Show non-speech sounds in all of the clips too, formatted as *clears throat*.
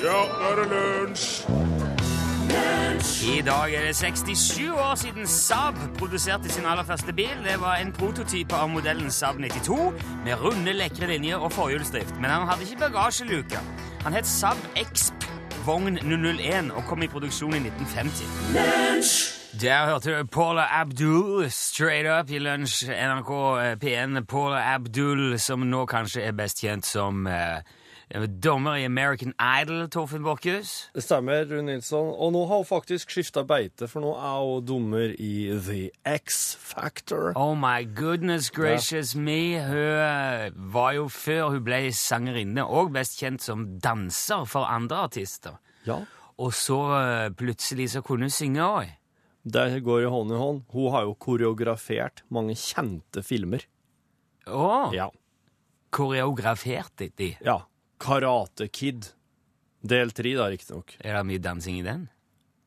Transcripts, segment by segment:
Ja, nå er det lunsj! I dag er det 67 år siden Saab produserte sin aller første bil. Det var en prototype av modellen Saab 92 med runde, lekre linjer og forhjulsdrift. Men han hadde ikke bagasjeluke. Han het Saab Exp vogn 001 og kom i produksjon i 1950. Der hørte du Paula Abdul straight up i lunsj. NRK P1 Paula Abdul, som nå kanskje er best kjent som eh, dommer i American Idol, Torfinn Borchhus. Det stemmer, Rune Nilsson. Og nå har hun faktisk skifta beite, for nå er hun dommer i The X Factor. Oh my goodness gracious me. Hun var jo før hun ble sangerinne, og best kjent som danser for andre artister. Ja. Og så eh, plutselig så kunne hun synge òg. Det går i hånd i hånd. Hun har jo koreografert mange kjente filmer. Å! Ja. Koreografert de. ja. Karate Kid. Del tre, da, riktignok. Er det mye dansing i den?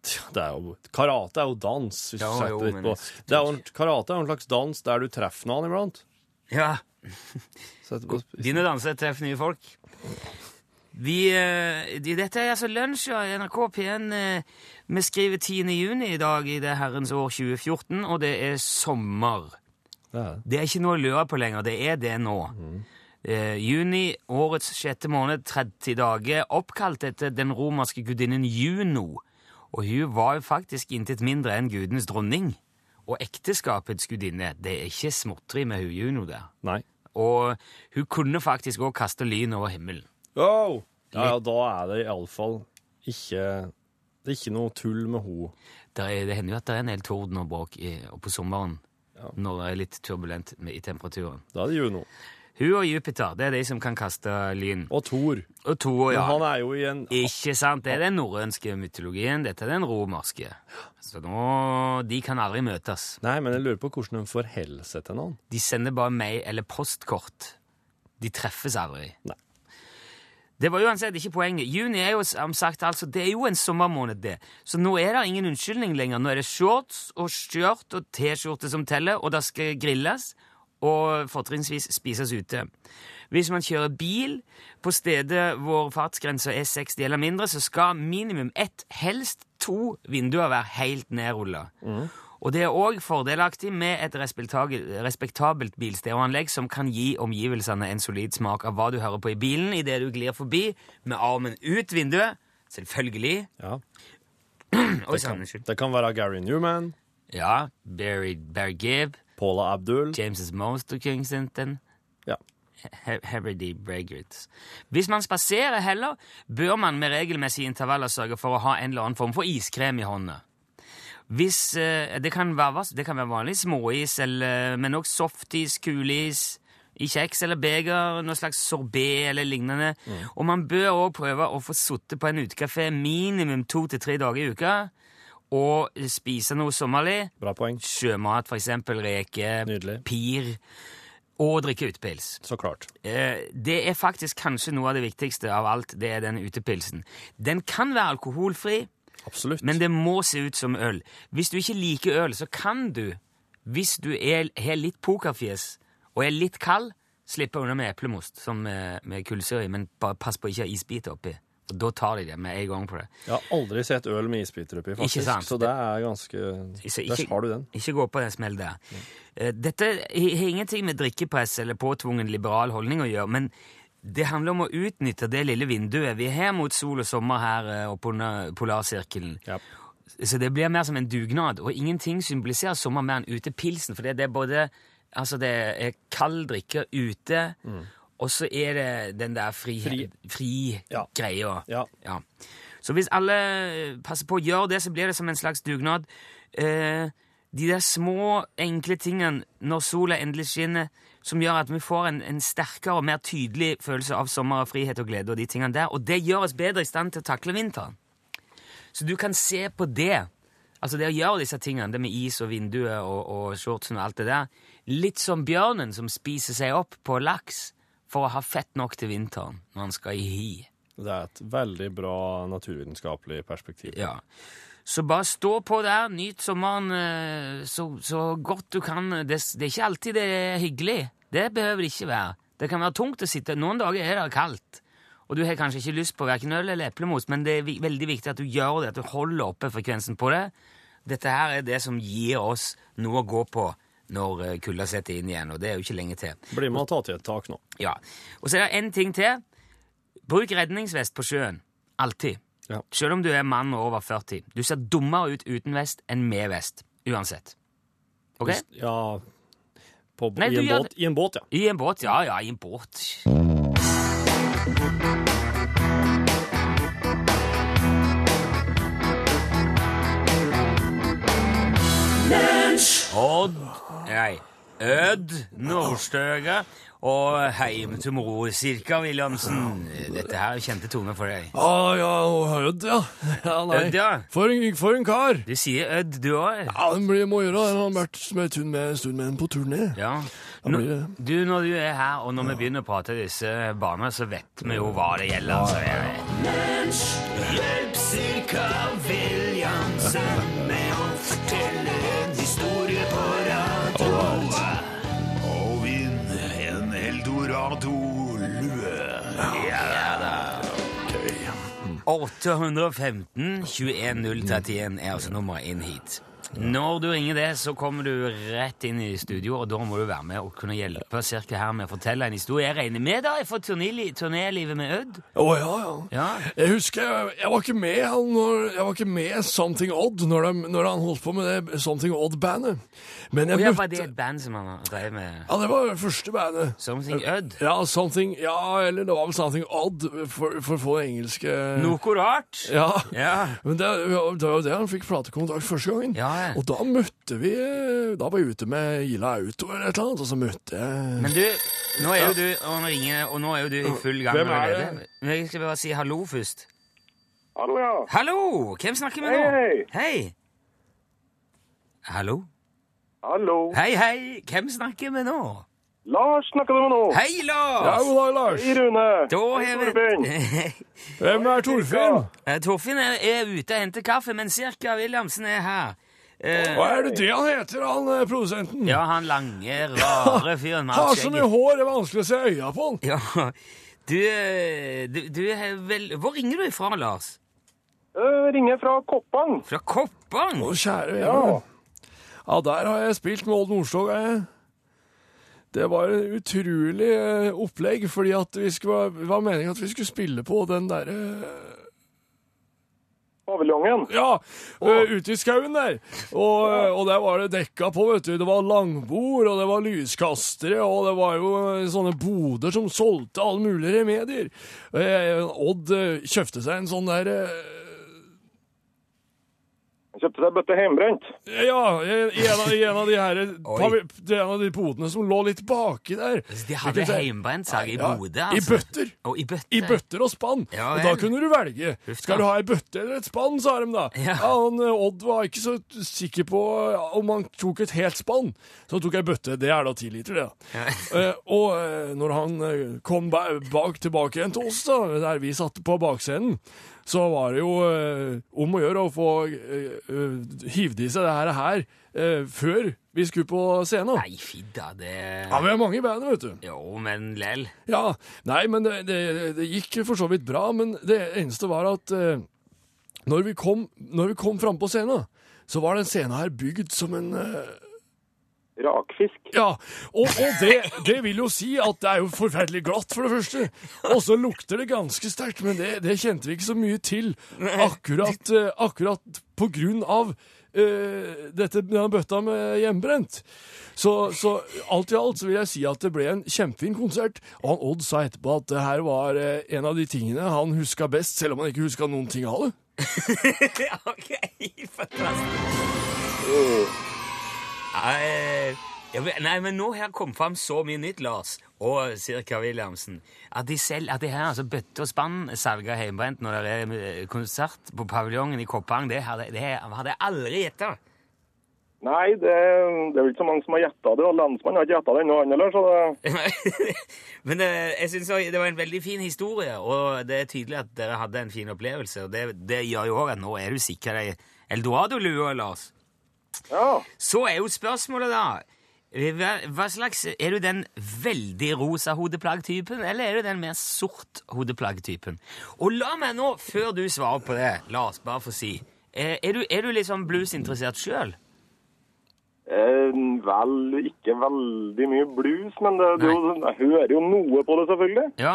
Tja, Det er jo, karate er jo dans. Hvis Ja, du setter jo, litt på. Det er jo, karate er jo en slags dans der du treffer noen iblant. Ja. *laughs* Danser, Begynn å danse, treff nye folk. Vi, eh, de, dette er altså lunsj av NRK P1. eh, Vi skriver 10. juni i dag i det herrens år 2014, og det er sommer. Det er det. Er ikke noe å lure på lenger, det er det nå. Eh, juni, årets sjette måned, 30 dager, oppkalt etter den romerske gudinnen Juno. Og hun var jo faktisk intet mindre enn gudenes dronning. Og ekteskapets gudinne. Det er ikke småtteri med hun Juno der. Nei. Og hun kunne faktisk òg kaste lyn over himmelen. Oh! Ja, ja, da er det iallfall ikke Det er ikke noe tull med henne. Er, det hender jo at det er en del torden og bråk i, og på sommeren når det er litt turbulent med, i temperaturen. Da er det Juno. Hun og Jupiter det er de som kan kaste lyn. Og Thor. Og Thor, ja. Men han er jo i en Ikke sant? Det er den norrønske mytologien. Dette er den romerske. Så nå, De kan aldri møtes. Nei, men jeg lurer på hvordan de forholder seg til noen. De sender bare mail eller postkort. De treffes aldri. Nei. Det var uansett ikke poenget. Juni er jo som sagt altså, det er jo en sommermåned, det. Så nå er det ingen unnskyldning lenger. Nå er det shorts og skjørt og T-skjorte som teller, og det skal grilles og fortrinnsvis spises ute. Hvis man kjører bil på stedet hvor fartsgrensa er 60 eller mindre, så skal minimum ett, helst to vinduer være helt nedrulla. Og det er òg fordelaktig med et respektabelt, bilstereoanlegg som kan gi omgivelsene en solid smak av hva du hører på i bilen idet du glir forbi med armen ut vinduet. Selvfølgelig. Ja. *clears throat* Det kan, det kan være Gary Newman, Ja, Barry, Barry Gibb, Paula Abdul James' Mosterkingsenten. Ja. Harry D. Braggart. Hvis man spaserer heller, bør man med regelmessige intervaller sørge for å ha en eller annen form for iskrem i hånda. Hvis, eh, det, kan være, det kan være vanlig småis, eller, men også softis, kuleis, i kjeks eller beger, noe slags sorbet eller lignende. Og man bør også prøve å få sittet på en utekafé minimum to til tre dager i uka, og spise noe sommerlig. Bra poeng. Sjømat, eksempel reker, Nydelig. pir, og drikke utepils. Så klart. Eh, Det er faktisk kanskje noe av det viktigste av alt, det er den utepilsen. Den kan være alkoholfri, Absolutt. men det må se ut som øl. Hvis du ikke liker øl, så kan du, hvis du har litt pokerfjes og er litt kald, slippe unna med eplemost som med, med kullsyre i, men bare pass på ikke å ha isbit oppi. Og da tar de det med en gang på det. Jeg har aldri sett øl med isbiter oppi, faktisk. Ikke sant? Så det er ganske ikke, Der har du den. Ikke gå på den smell der. Ja. Dette har ingenting med drikkepress eller påtvungen liberal holdning å gjøre, men det handler om å utnytte det lille vinduet vi har mot sol og sommer her eh, oppe under polarsirkelen. Ja. Så det blir mer som en dugnad, og ingenting symboliserer sommer mer enn utepilsen, for det er både Altså, det er kald drikke ute, og så er det den der fri, Fri. Ja. Ja. Ja. Så hvis alle passer på å gjøre det, så blir det som en slags dugnad. Eh, de der små, enkle tingene når sola endelig skinner, som gjør at vi får en, en sterkere og mer tydelig følelse av sommer og frihet og glede, og de tingene der, og det gjør oss bedre i stand til å takle vinteren. Så du kan se på det, altså det å gjøre disse tingene, det med is og vinduet og, og shortsen og alt det der, litt som bjørnen som spiser seg opp på laks for å ha fett nok til vinteren når han skal i hi. Det er et veldig bra naturvitenskapelig perspektiv. Ja. Så bare stå på der, nyt sommeren eh, så, så godt du kan. Det, det er ikke alltid det er hyggelig. Det behøver det ikke være. Det kan være tungt å sitte. Noen dager er det kaldt. og du har kanskje ikke lyst på hverken øl eller eplemos, men det er veldig viktig at du gjør det, at du holder oppe frekvensen på det. Dette her er det som gir oss noe å gå på når eh, kulda setter inn igjen, og det er jo ikke lenge til. Blir med og ta til et tak nå. Ja. Og så er det en ting til. Bruk redningsvest på sjøen. Alltid. Ja. Selv om du er mann over 40. Du ser dummere ut uten vest enn med vest. Uansett. Ok? Ja på, Nei, i, en gjør båt, I en båt, ja. I en båt? Ja, ja, i en båt. Odd Nei, Ød Nordstøga og Heim til moro, Sirka Williamsen. Dette her er kjente toner for deg. Ah, ja, Ødd, ja. *laughs* ja nei. Ødd, ja. For, en, for en kar. Du sier Ød, du òg? Ja, det blir må gjøre. Han har vært med, med en stund med en på turné. Ja. Nå, du, når du er her, og når vi begynner å prate disse barna, så vet vi jo hva det gjelder. Altså. Hjelp Sirka Williamsen 815 21 031 er altså nummeret inn hit. Når du ringer det, så kommer du rett inn i studio, og da må du være med og kunne hjelpe cirka her med å fortelle en historie. Jeg regner med deg fra turnélivet med Ødd? Å ja, ja. Ja. Jeg husker jeg, jeg var ikke med han når, Jeg var ikke med Something Odd når, de, når han holdt på med det Something Odd-bandet. Men jeg Og ja, var det et band som han drev med? Ja, det var det første bandet. Something Odd? Ja, Something Ja, eller det var vel Something Odd, for, for få engelske Noe rart? Ja. Ja. Men det, det var jo det han fikk platekontakt første gangen. Ja, ja. Og da møtte vi Da var jeg ute med Ila Auto eller et eller annet, og så møtte jeg Men du, nå er jo du og nå, ringer, og nå er jo du i full gang Hvem er det? Men Jeg skal bare si hallo først. Hallo, ja. Hallo! Hvem snakker vi nå? Hei, hei. Hallo? Hallo. Hei, hei! Hvem snakker vi nå? Lars snakker du med nå. Hei, Ja, Lars! god dag, Lars. Hei, Rune. Da Hei, har vi Torfinn. *laughs* Hvem er Torfinn? Eh, Torfinn er, er ute og henter kaffe, men Cirka Williamsen er her. Eh, Hva er det det han heter, han eh, produsenten? ja, han lange, rare *laughs* fyren Har så mye hår, det er vanskelig å se øya på han. Ja, du, eh, du, du er vel Hvor ringer du ifra, Lars? Jeg ringer fra Koppang. Fra Koppang? Å, kjære Ja. vene. Ja, der har jeg spilt med Odd Nordstoga, jeg. Det var en utrolig opplegg, fordi at vi skulle, det var meningen at vi skulle spille på den derre Paviljongen. Ja, eh, ute i skauen der. Og, eh, og der var det dekka på, vet du. Det var langbord, og det var lyskastere, og det var jo eh, sånne boder som solgte alle mulige remedier. Odd kjøpte seg en sånn der kjøpte seg bøtte hjemmebrent. Ja, i en av, i en av de her det er en av de potene som lå litt baki der. De hadde hjemmebrent, sa jeg, i Ja, altså. I bøtter. Og i bøtter. I bøtter og spann. Ja, og da kunne du velge. Huff. Skal du ha ei bøtte eller et spann, sa de da. Ja. han, eh, Odd var ikke så sikker på om han tok et helt spann. Så han tok ei bøtte. Det er da ti liter, det. Ja. *laughs* Eh, og eh, når han kom bak tilbake igjen til oss, da, der vi satt på bakscenen, så var det jo eh, om å gjøre å få eh, hivd i seg det her, her eh, før vi skulle på scenen. Nei, fidda, det Ja, vi er mange i bandet, vet du. Jo, men lell. Ja, nei, men det, det, det gikk for så vidt bra, men det eneste var at eh, når vi kom, når vi kom fram på scenen, så var den scenen her bygd som en eh, Rakfisk. Ja, og, og det, det vil jo si at det er jo forferdelig glatt, for det første. Og så lukter det ganske sterkt, men det, det kjente vi ikke så mye til akkurat, eh, akkurat på grunn av uh, dette, denne bøtta med hjemmebrent. Så, så alt i alt så vil jeg si at det ble en kjempefin konsert. Og han Odd sa etterpå at det her var uh, en av de tingene han huska best, selv om han ikke huska noen ting av det. *laughs* ok, fantastisk. Nei, ja, men- nå her kom fram så mye nytt, Lars og Sirka Williamsen, at de, selv, at de her altså bøtte og spann salger hjemmebrent når det er eh, konsert på paviljongen i Koppang, det hadde, det hadde jeg aldri gjetta. Nei, det, det er vel ikke så mange som har gjetta det, og lensmannen har ikke gjetta det ennå, han heller, så det *laughs* Men eh, jeg synes det var en veldig fin historie, og det er tydelig at dere hadde en fin opplevelse. Og det, det gjør jo òg at nå er du sikra deg Eldorado-lua, Lars. Ja. Så er jo spørsmålet, da Hva, hva slags, Er du den veldig rosa hodeplagg-typen, eller er du den mer sort hodeplagg-typen? Og la meg nå, før du svarer på det, la oss bare få si eh, Er du, er du liksom bluesinteressert sjøl? Eh, vel, ikke veldig mye blues, men det, det, jo- jeg hører jo noe på det, selvfølgelig. Ja,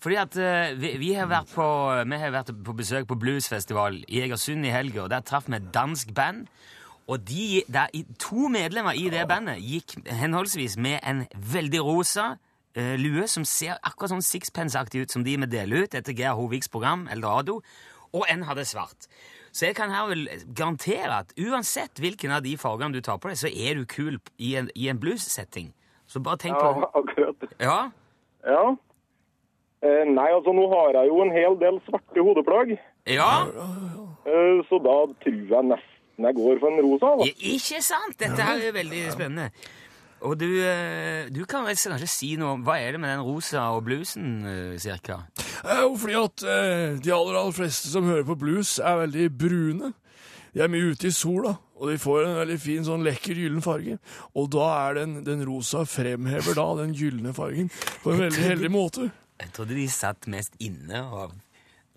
fordi at uh, vi, vi, har vært på, vi har vært på besøk på bluesfestival i Egersund i helga, og der traff vi et dansk band. Og de, der, to medlemmer i det bandet gikk henholdsvis med en veldig rosa uh, lue som ser akkurat sånn sixpence-aktig ut som de vi deler ut etter Geir Hoviks program Eldorado, og en hadde svart. Så jeg kan her vel garantere at uansett hvilken av de fargene du tar på deg, så er du kul i en, i en blues-setting. Så bare tenk Ja, på akkurat. Ja, Ja. Eh, nei, altså nå har jeg jo en hel del svarte hodeplagg, ja. eh, så da tror jeg nesten jeg går for en rosa. da. Ikke sant? Dette er jo veldig spennende. Og du, eh, du kan vel kanskje si noe om hva er det med den rosa og bluesen, eh, cirka? Er jo fordi at eh, de aller, aller fleste som hører på blues, er veldig brune. De er mye ute i sola, og de får en veldig fin, sånn lekker gyllen farge. Og da er den, den rosa fremhever da den gylne fargen på en veldig heldig måte. Jeg trodde de satt mest inne og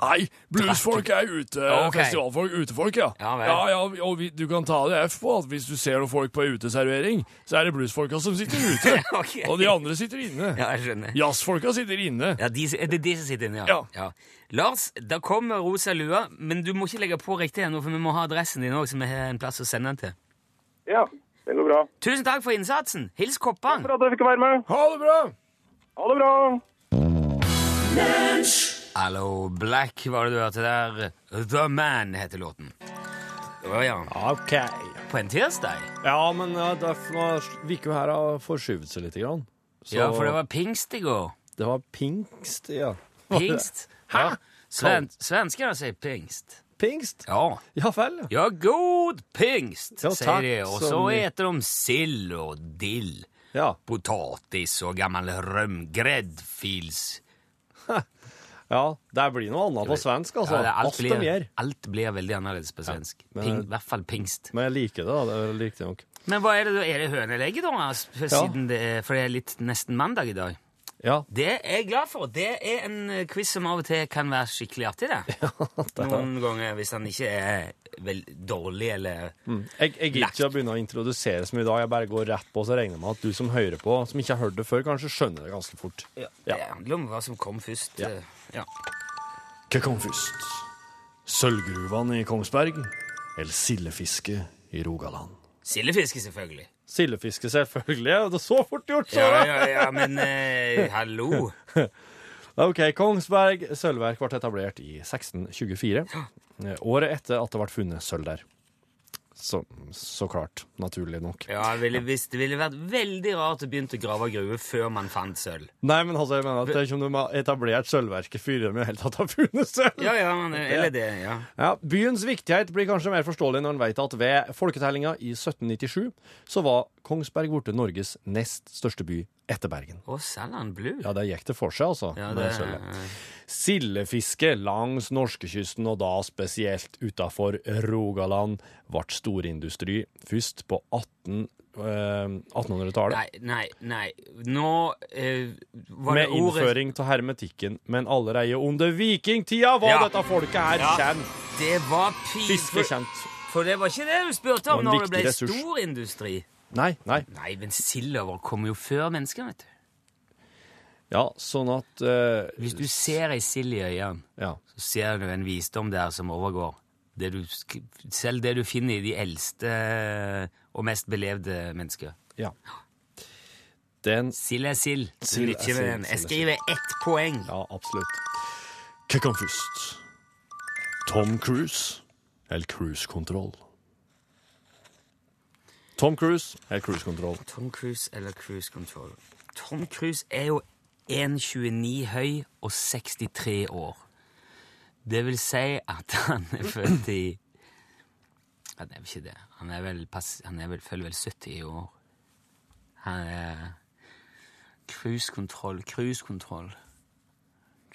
Nei, bluesfolk er ute. okay. Festivalfolk, utefolk, ja. Ja vel. ja, ja og vi, du kan ta det F på at hvis du ser noen folk på uteservering, så er det bluesfolka som sitter ute. *laughs* okay. Og de andre sitter inne. Ja, jeg skjønner. Jazzfolka sitter inne. Ja, de, er det de som sitter inne, ja. Ja. Lars, da kommer rosa lua, men du må ikke legge på riktig ennå, for vi må ha adressen din òg, så vi har en plass å sende den til. Ja, det går bra. Tusen takk for innsatsen! Hils Koppan! For at jeg fikk være med. Ha det bra! Ha det bra. Hallo, Black var det du hørte der. The Man heter låten. Å ja. OK. På en tirsdag? Ja, men ja, det er- virker jo her å forskyvet seg litt. Grann. Så Ja, for det var pingst i går. det var pingst, ja. Pingst? *laughs* Ja. Hæ? Sven, svenskene sier pingst. Pingst? Ja. Ja vel, ja. Ja, god pingst, Ja, sier de. Og så som... eter de sild og dill, Ja, potatis og gammel røm, gräddfils. Ja det blir noe annet på svensk, altså. Ja, alt, Alt blir, alt blir veldig annerledes på svensk. men- Ping, I hvert fall pingst. Men jeg liker det, da. Det er riktig nok. Men hva er det, er det hønelegget, da? Siden For, det for det er litt nesten mandag i dag. Ja, Det er jeg glad for. Det er en eh, quiz som av og til kan være skikkelig artig, det. *laughs* Noen ganger hvis den ikke er vel dårlig eller Jeg, jeg gidder ikke å begynne å introdusere så mye i dag. Jeg bare går rett på, så regner jeg med at du som hører på, som ikke har hørt det før, kanskje skjønner det ganske fort. ja. Ja. Det handler om hva som kom først. Ja. eh, ja. Hva kom først? Sølvgruvene i Kongsberg eller sildefiske i Rogaland? Sildefiske, selvfølgelig. Sildefiske, selvfølgelig. Det er så fort gjort, så! Ja, ja, ja, men eh, hallo. *laughs* Ok, Kongsberg sølvverk ble etablert i 1624. eh, Året etter at det ble funnet sølv der. Så, så klart. Naturlig nok. Ja, ville, hvis det ville vært veldig rart å begynne å grave gruve før man fant sølv. Nei, men altså, jeg mener at det er ikke om de har etablert sølvverket før de i det hele tatt har funnet sølv. Ja, ja, men, eller det, ja. Ja, Byens viktighet blir kanskje mer forståelig når en vet at ved folketellinga i 1797 så var Kongsberg blitt Norges nest største by etter Bergen. Å, Salland Blue. Ja, det gikk det for seg, altså. Ja, det. Sildefiske langs norskekysten, og da spesielt utafor Rogaland, ble storindustri først på 18, eh, 1800-tallet. Nei, nei, nei. Nå eh, var Med det ordet Med innføring av hermetikken, men allerede under vikingtida var Ja. dette folket her Ja. kjent. Det var pinlig. For, for det var ikke det du spurte om når det ble storindustri. Nei, nei. Nei, men silda vår kommer jo før mennesker, vet du. Ja, sånn at eh, Hvis du ser ei sild i øynene, Ja. så ser du en visdom der som overgår. Det du, selv det du finner i de eldste og mest belevde mennesker. ja. Den Sild er sild. Sil. Jeg er skriver ett poeng. Ja, absolutt. Hva kom først? Tom Cruise eller Cruise Control? Tom Cruise eller Cruise Control? Tom Cruise eller Cruise Control? Tom Cruise er jo 1,29 høy og 63 år. Det vil si at han er født i Han er vel ikke det. Han er vel, pass, han er vel, følger vel 70 i år. Han er Cruisekontroll, cruisekontroll.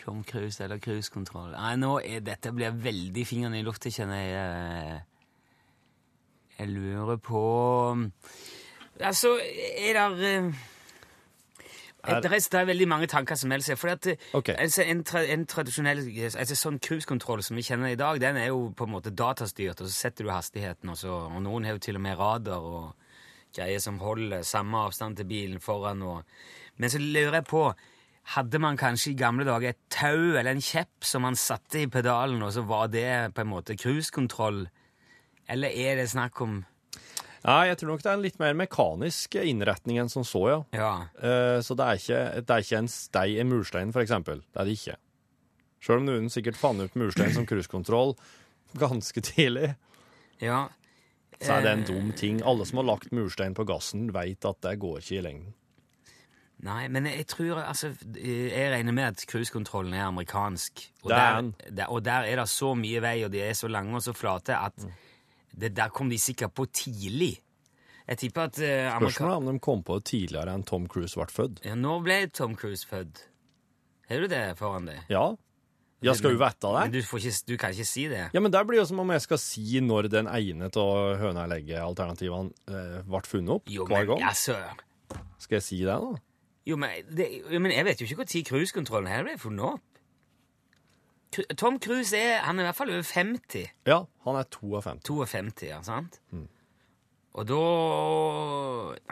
Tom Cruise eller cruisekontroll. Nei, nå er dette blir veldig fingrene i lufta, kjenner jeg. Jeg lurer på Altså, er eh, det, det er veldig mange tanker som melder seg. For at, okay. Altså, en, tra, en tradisjonell altså, sånn cruisekontroll som vi kjenner i dag, den er jo på en måte datastyrt, og så setter du hastigheten, og, så, og noen har jo til og med radar og greier som holder samme avstand til bilen foran. Og, men så lurer jeg på hadde man kanskje i gamle dager et tau eller en kjepp som man satte i pedalen, og så var det på en måte cruisekontroll? Eller er det snakk om Nei, jeg tror nok det er en litt mer mekanisk innretning enn som så, ja. Ja. Eh, Så det er ikke, det er ikke en stei, i murstein, for eksempel. Det er det ikke. Selv om noen sikkert fant opp murstein som cruisekontroll ganske tidlig, ja. så er det en Eh, dum ting. Alle som har lagt murstein på gassen, vet at det går ikke i lengden. Nei, men jeg tror altså Jeg regner med at cruisekontrollen er amerikansk. Og er der, der, og der er det så mye vei, og de er så lange og så flate, at Mm. Det der kom de sikkert på tidlig. Jeg tipper at uh, Spørsmålet er om de kom på det tidligere enn Tom Cruise ble født. ja, Når ble Tom Cruise født? Har du det foran deg? Ja. Jeg skal jo vite Men det? du, får ikke, du kan ikke si det. Ja, men det blir jo som om jeg skal si når den ene av høna-legge-alternativene eh, ble funnet opp Jo, hver men gang. altså Skal jeg si det, da? Jo, men, det, jo, men jeg vet jo ikke når cruisekontrollen her ble funnet opp. Tom Cruise er han er i hvert fall over 50. Ja, han er 52. 52, ja, sant? Mm. Og da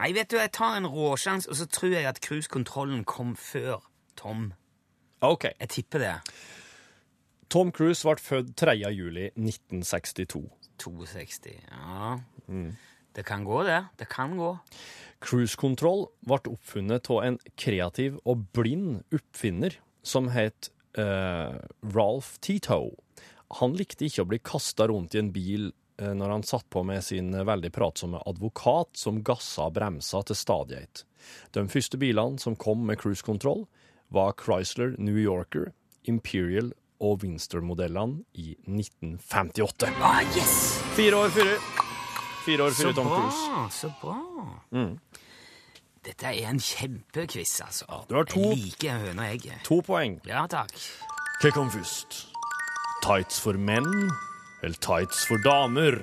Nei, vet du, jeg tar en råsjans, og så tror jeg at cruisekontrollen kom før Tom. OK. Jeg tipper det. Tom Cruise ble født 3. juli 1962. 62. Ja. Mm. Det kan gå, det. Det kan gå. Cruisekontroll ble oppfunnet av en kreativ og blind oppfinner som het eh, Ralph Tito. Han likte ikke å bli kasta rundt i en bil uh, når han satt på med sin veldig pratsomme advokat som gassa bremsa til stadighet. De første bilene som kom med cruisekontroll, var Chrysler New Yorker, Imperial og Winster-modellene i 1958. Ah, yes! Fire år før. Fire år Så før Tom bra, Så Mm. så bra. Dette er en kjempequiz, altså. du har to. Jeg liker høna og egget. To poeng. Ja, takk. Hva kom først? Tights for menn eller tights for damer?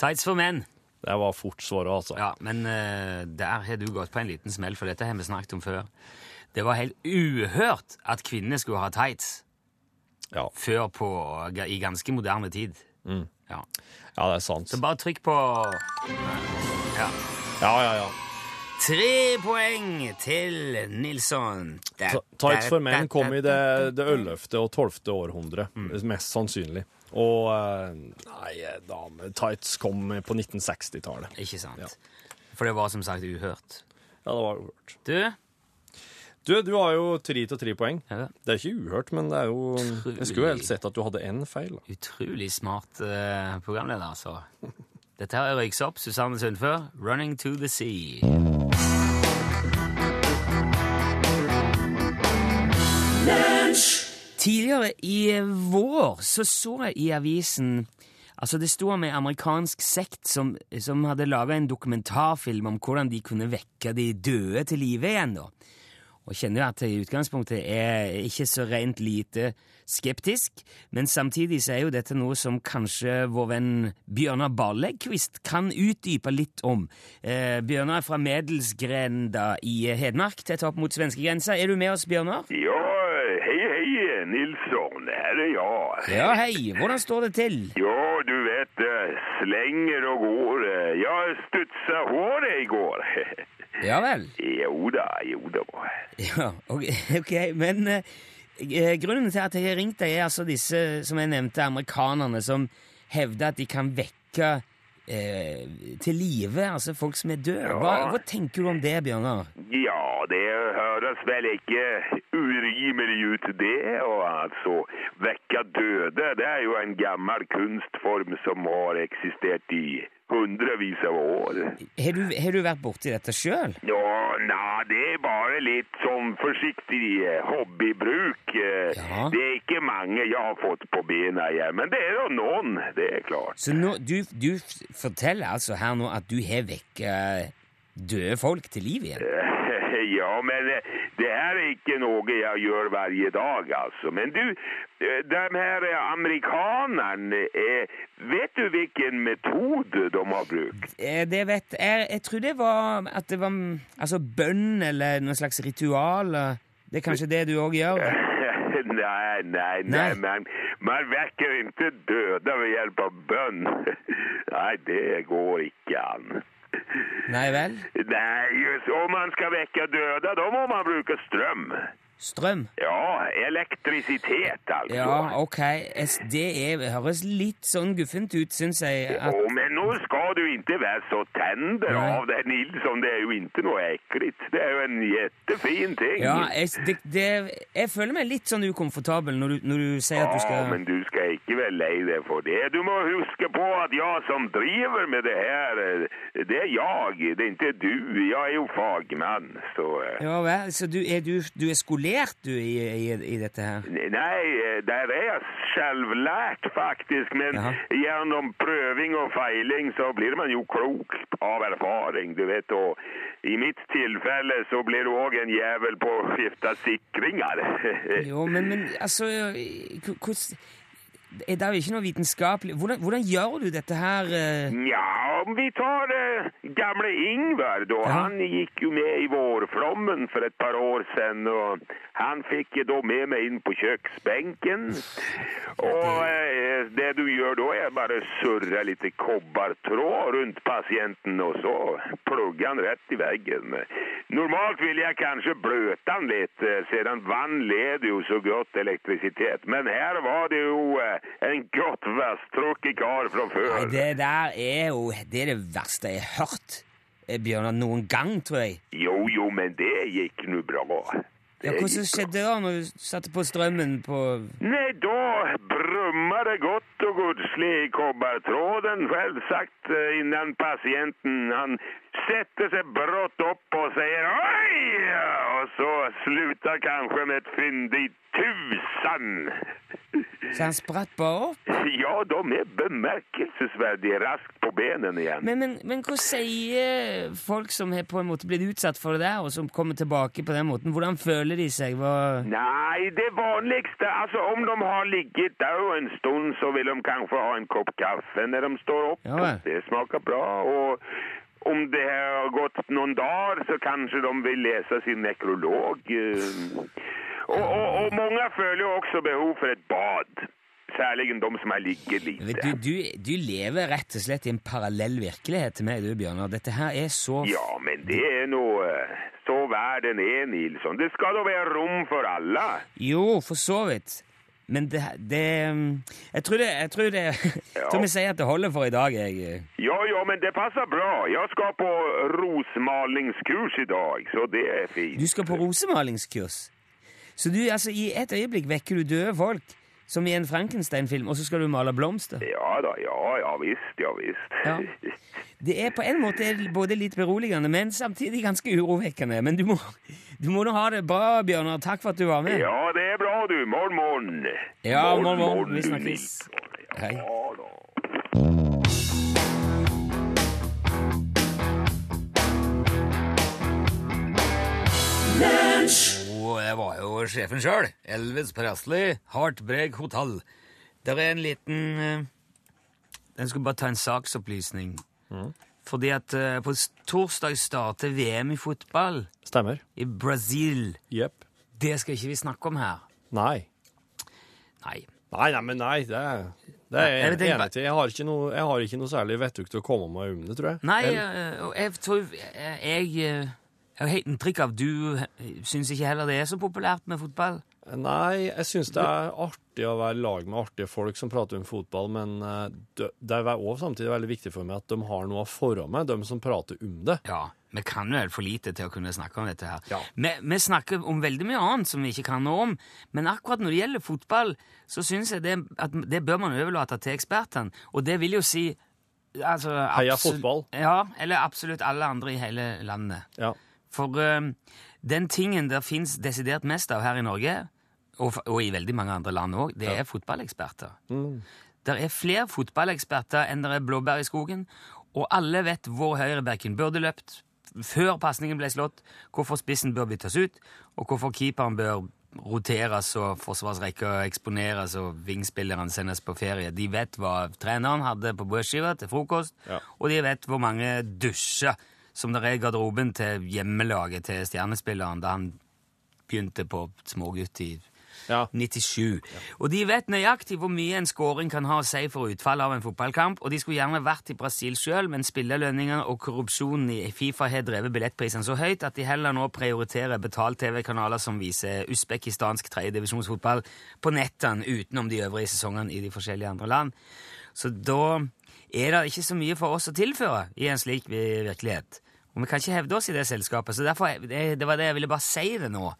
Tights for menn. Det var fort svaret, altså. Ja, men uh, der har du gått på en liten smell, for dette har vi snakket om før. Det var helt uhørt at kvinner skulle ha tights Ja, før på, i ganske moderne tid. Mm. Ja. ja det er sant. Så bare trykk på Ja. Ja, ja, ja. Tre poeng til Nilsson. Tights for menn kom i det, det 11. og 12. århundre, mest sannsynlig. Og eh, nei, dame-tights kom på 1960-tallet. Ikke sant. Ja. For det var som sagt uhørt. Ja, det var uhørt. Du, Du, du har jo tre til tre poeng. Ja. Det er ikke uhørt, men det er jo Jeg skulle jo helst sett at du hadde én feil. da. utrolig smart uh, programleder, altså. *laughs* Dette her er Røyksopp, Susanne Sundfør, 'Running to the Sea'. Tidligere i vår så så jeg i avisen Altså, det sto om en amerikansk sekt som, som hadde laga en dokumentarfilm om hvordan de kunne vekke de døde til live igjen, da. Og kjenner jo at jeg i utgangspunktet er ikke så rent lite skeptisk, men samtidig så er jo dette noe som kanskje vår venn Bjørnar Barlegkvist kan utdype litt om. Eh, Bjørnar er fra Medelsgrenda i Hedmark, tett opp mot svenskegrensa. Er du med oss, Bjørnar? Ja, hei, hei, Nilsson, Her er jeg. Ja, hei. Hvordan står det til? Ja, du vet, slenger og går. Jeg Jag håret i igår. *laughs* Ja vel. jo da, jo da. Ja, ok, *laughs* okay. men eh, eh, grunnen til at jeg har ringt deg, er altså disse, som jeg nevnte, amerikanerne som hevder at de kan vekke eh, til live, altså folk som er døde. Hva, hva tenker du om det, Bjørnar? Ja, det høres vel ikke urimelig ut det, og altså vekke døde, det er jo en gammel kunstform som har eksistert i hundrevis av år. Har du, har du vært borti dette sjøl? Ja, nei, det er bare litt sånn forsiktig eh, hobbybruk. Eh, Ja. Det er ikke mange jeg har fått på bena igjen, men det er jo noen, det er klart. Så nå, du, du forteller altså her nå at du har vekket døde folk til liv igjen? Ja, men eh, det er ikke noe jeg gjør hver dag, altså. Men du, eh, de her eh, amerikanerne, vet du hvilken metode de har brukt? Det vet jeg. Jeg tror det var at det var mm, altså bønn eller noe slags ritual. Det er kanskje det du òg gjør? *laughs* nei, nei, nei, man, man vekker ikke døde ved hjelp av bønn. *laughs* nei, det går ikke an. Nei vel? Nei, om man skal vekke døde, da må man bruke strøm. Strøm? Ja, elektrisitet, altså. Ja, ok. Det høres litt sånn guffent ut, syns jeg. At, Å, men nå skal du ikke være så tender Nei. av det, Nilsson. Det er jo ikke noe ekkelt. Det er jo en jettefin ting. ja, jeg, det, det, jeg føler meg litt sånn ukomfortabel når du, når du sier at du skal Ja, men du skal ikke være lei deg for det. Du må huske på at jeg som driver med det her, eh, det er jeg, det er ikke du. Jeg er jo fagmann, så eh, Ja vel, så du er, du, du er skolert, du, i, i, i dette her? Nei, eh, der er jeg selvlært, faktisk. Men Jaha. gjennom prøving og feiling så blir man jo klok av erfaring, du vet. Og i mitt tilfelle så blir du òg en jævel på å skifte sikringer. *laughs* Jo, men, men altså Hvordan Det er jo ikke noe vitenskapelig hvordan, hvordan gjør du dette her? Nja, Ja, om vi tar uh, gamle Ingvar da. Ja. Han gikk jo med i vårflommen for et par år siden, og han fikk jeg da med meg inn på kjøksbenken. Og uh, det du gjør da, er bare surre litt kobbertråd rundt pasienten, og så plugger han rett i veggen. Normalt vil jeg kanskje bløte han litt, eh, siden vann leder jo så godt elektrisitet. Men her var det jo eh, en godt vasstrukket kar fra før. Nei, det der er jo Det er det verste jeg har hørt, eh, Bjørnar, noen gang, tror jeg. Jo, jo, men det gikk nå bra. Ja, Hvordan skjedde det da når du satte på strømmen på Nei, da brummer det godt og godslig i kobbertråden, selvsagt, eh, innan pasienten han setter seg brått opp og sier oi, og så slutter kanskje med et fyndig tusen. Så han spratt bare opp? Ja, de er bemerkelsesverdig raskt på benene igjen. Men, men, men hva sier folk som har på en måte blitt utsatt for det der, og som kommer tilbake på den måten? Hvordan føler de seg? Hva... Nei, det vanligste Altså, om de har ligget der en stund, så vil de kanskje ha en kopp kaffe når de står opp. Ja. Det smaker bra. Og om det har gått noen dager, så kanskje de vil lese sin nekrolog. eh. Og, og, og mange føler jo også behov for et bad. Særlig de som har ligget lite. Du, du, du lever rett og slett i en parallell virkelighet til meg, du, Bjørnar. Dette her er så Ja, men det er nå eh, så verden er, Nilsson. Det skal da være rom for alle. Jo, for så vidt. Men det, det Jeg tror det Jeg tror, det, jeg tror vi sier at det holder for i dag, jeg. Ja, ja, men det passer bra. Jeg skal på rosmalingskurs i dag, så det er fint. Du skal på rosemalingskurs. Så du, altså, i et øyeblikk vekker du døde folk, som i en Frankenstein-film, og så skal du male blomster. Ja da, ja, ja visst, ja visst. Ja. *laughs* Det er på en måte både litt beroligende, men samtidig ganske urovekkende. Men du må, du må nå ha det bra, Bjørnar. Takk for at du var med. Ja, det er bra, du. Morgen, morgen. Ja, morgen, morgen. Vi snakkes. Hei. Og det var jo sjefen sjøl, Elvis Presley, Heartbreak Hotel. Der er en liten Den Jeg skulle bare ta en saksopplysning. Fordi at eh, på s- torsdag starter VM i fotball Stemmer. i Brasil. Jepp. Det skal ikke vi snakke om her. Nei. Nei. Nei, nei, men nei, det, det er Jeg jeg vet ikke- enig til. Jeg har ikke noe, jeg har ikke noe særlig vettugt å komme med om det, tror jeg. Nei, Eller- eh, og jeg tror jeg, jeg, eh, jeg har helt inntrykk av du eh, syns ikke heller det er så populært med fotball. Nei, jeg syns det er artig å være i lag med artige folk som prater om fotball, men eh, det er også samtidig veldig viktig for meg at de har noe foran meg, de som prater om det. Ja, vi kan helt for lite til å kunne snakke om dette her. Ja. Vi, vi snakker om veldig mye annet som vi ikke kan noe om, men akkurat når det gjelder fotball, så syns jeg det, at det bør man overlate til ekspertene. Og det vil jo si altså, Heia fotball. Ja, eller absolutt alle andre i hele landet. Ja. For eh, den tingen det fins desidert mest av her i Norge, og, og i veldig mange andre land òg, det er fotballeksperter. Det er flere fotballeksperter enn det er blåbær i skogen, og alle vet hvor høyrebacken burde løpt, før pasningen ble slått, hvorfor spissen bør byttes ut, og hvorfor keeperen bør roteres og forsvarsrekka eksponeres og vingspillerne sendes på ferie. De vet hva treneren hadde på brødskiva til frokost, Ja. og de vet hvor mange dusjer som det er i garderoben til hjemmelaget til stjernespilleren da han begynte på smågutt i Ja. 97. Og de vet nøyaktig hvor mye en scoring kan ha å si for utfallet av en fotballkamp, og de skulle gjerne vært i Brasil sjøl, men spillerlønningene og korrupsjonen i Fifa har drevet billettprisene så høyt at de heller nå prioriterer betalt-TV-kanaler som viser usbekistansk tredjedivisjonsfotball på nettene utenom de øvrige sesongene i de forskjellige andre land. Så da er det ikke så mye for oss å tilføre i en slik virkelighet. Og vi kan ikke hevde oss i det selskapet, så derfor, det, det var det jeg ville bare si det nå.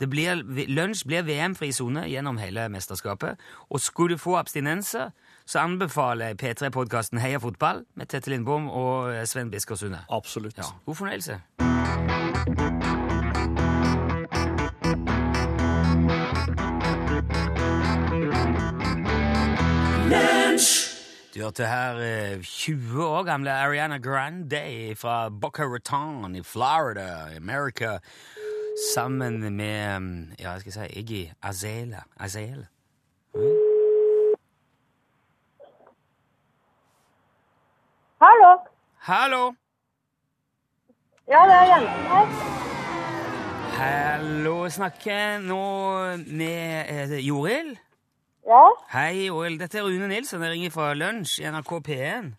Det blir, lunsj blir VM-fri sone gjennom hele mesterskapet. Og skulle du få abstinenser, så anbefaler jeg P3-podkasten Heia fotball med Tette Lindbom og Sven Bisker Sunde. Absolutt. Ja, god fornøyelse. Du hørte her eh, 20 år gamle Ariana Grande fra Boca Raton i Florida, i America, sammen med mm, ja, jeg skal si Iggy Azele. Azele. Mm. Hallo. Hallo! Ja, det er jenten her. Hallo, snakker nå med eh, Joril? Ja. Hei, Joril. Dette er Rune Nilsen. Jeg ringer fra Lunsj i NRK P1.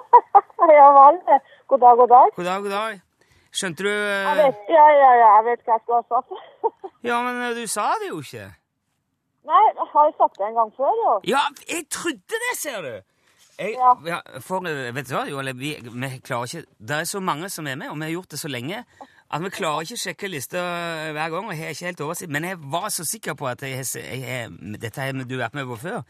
*laughs* ja vel. God dag, god dag. God dag, god dag. Skjønte du eh, Jeg vet, ja, ja, ja, jeg vet hva jeg skulle ha sagt. *laughs* Ja, men eh, du sa det jo ikke. Nei, jeg har jeg sagt det en gang før, jo. Ja, jeg trodde det, ser du! Jeg, Ja. ja, for, eh, vet du hva, Joel, vi, vi klarer ikke Det er så mange som er med, og vi har gjort det så lenge at vi klarer ikke å sjekke lista hver gang. og jeg har ikke helt oversikt, Men jeg var så sikker på at jeg, jeg, dette har du vært med på før.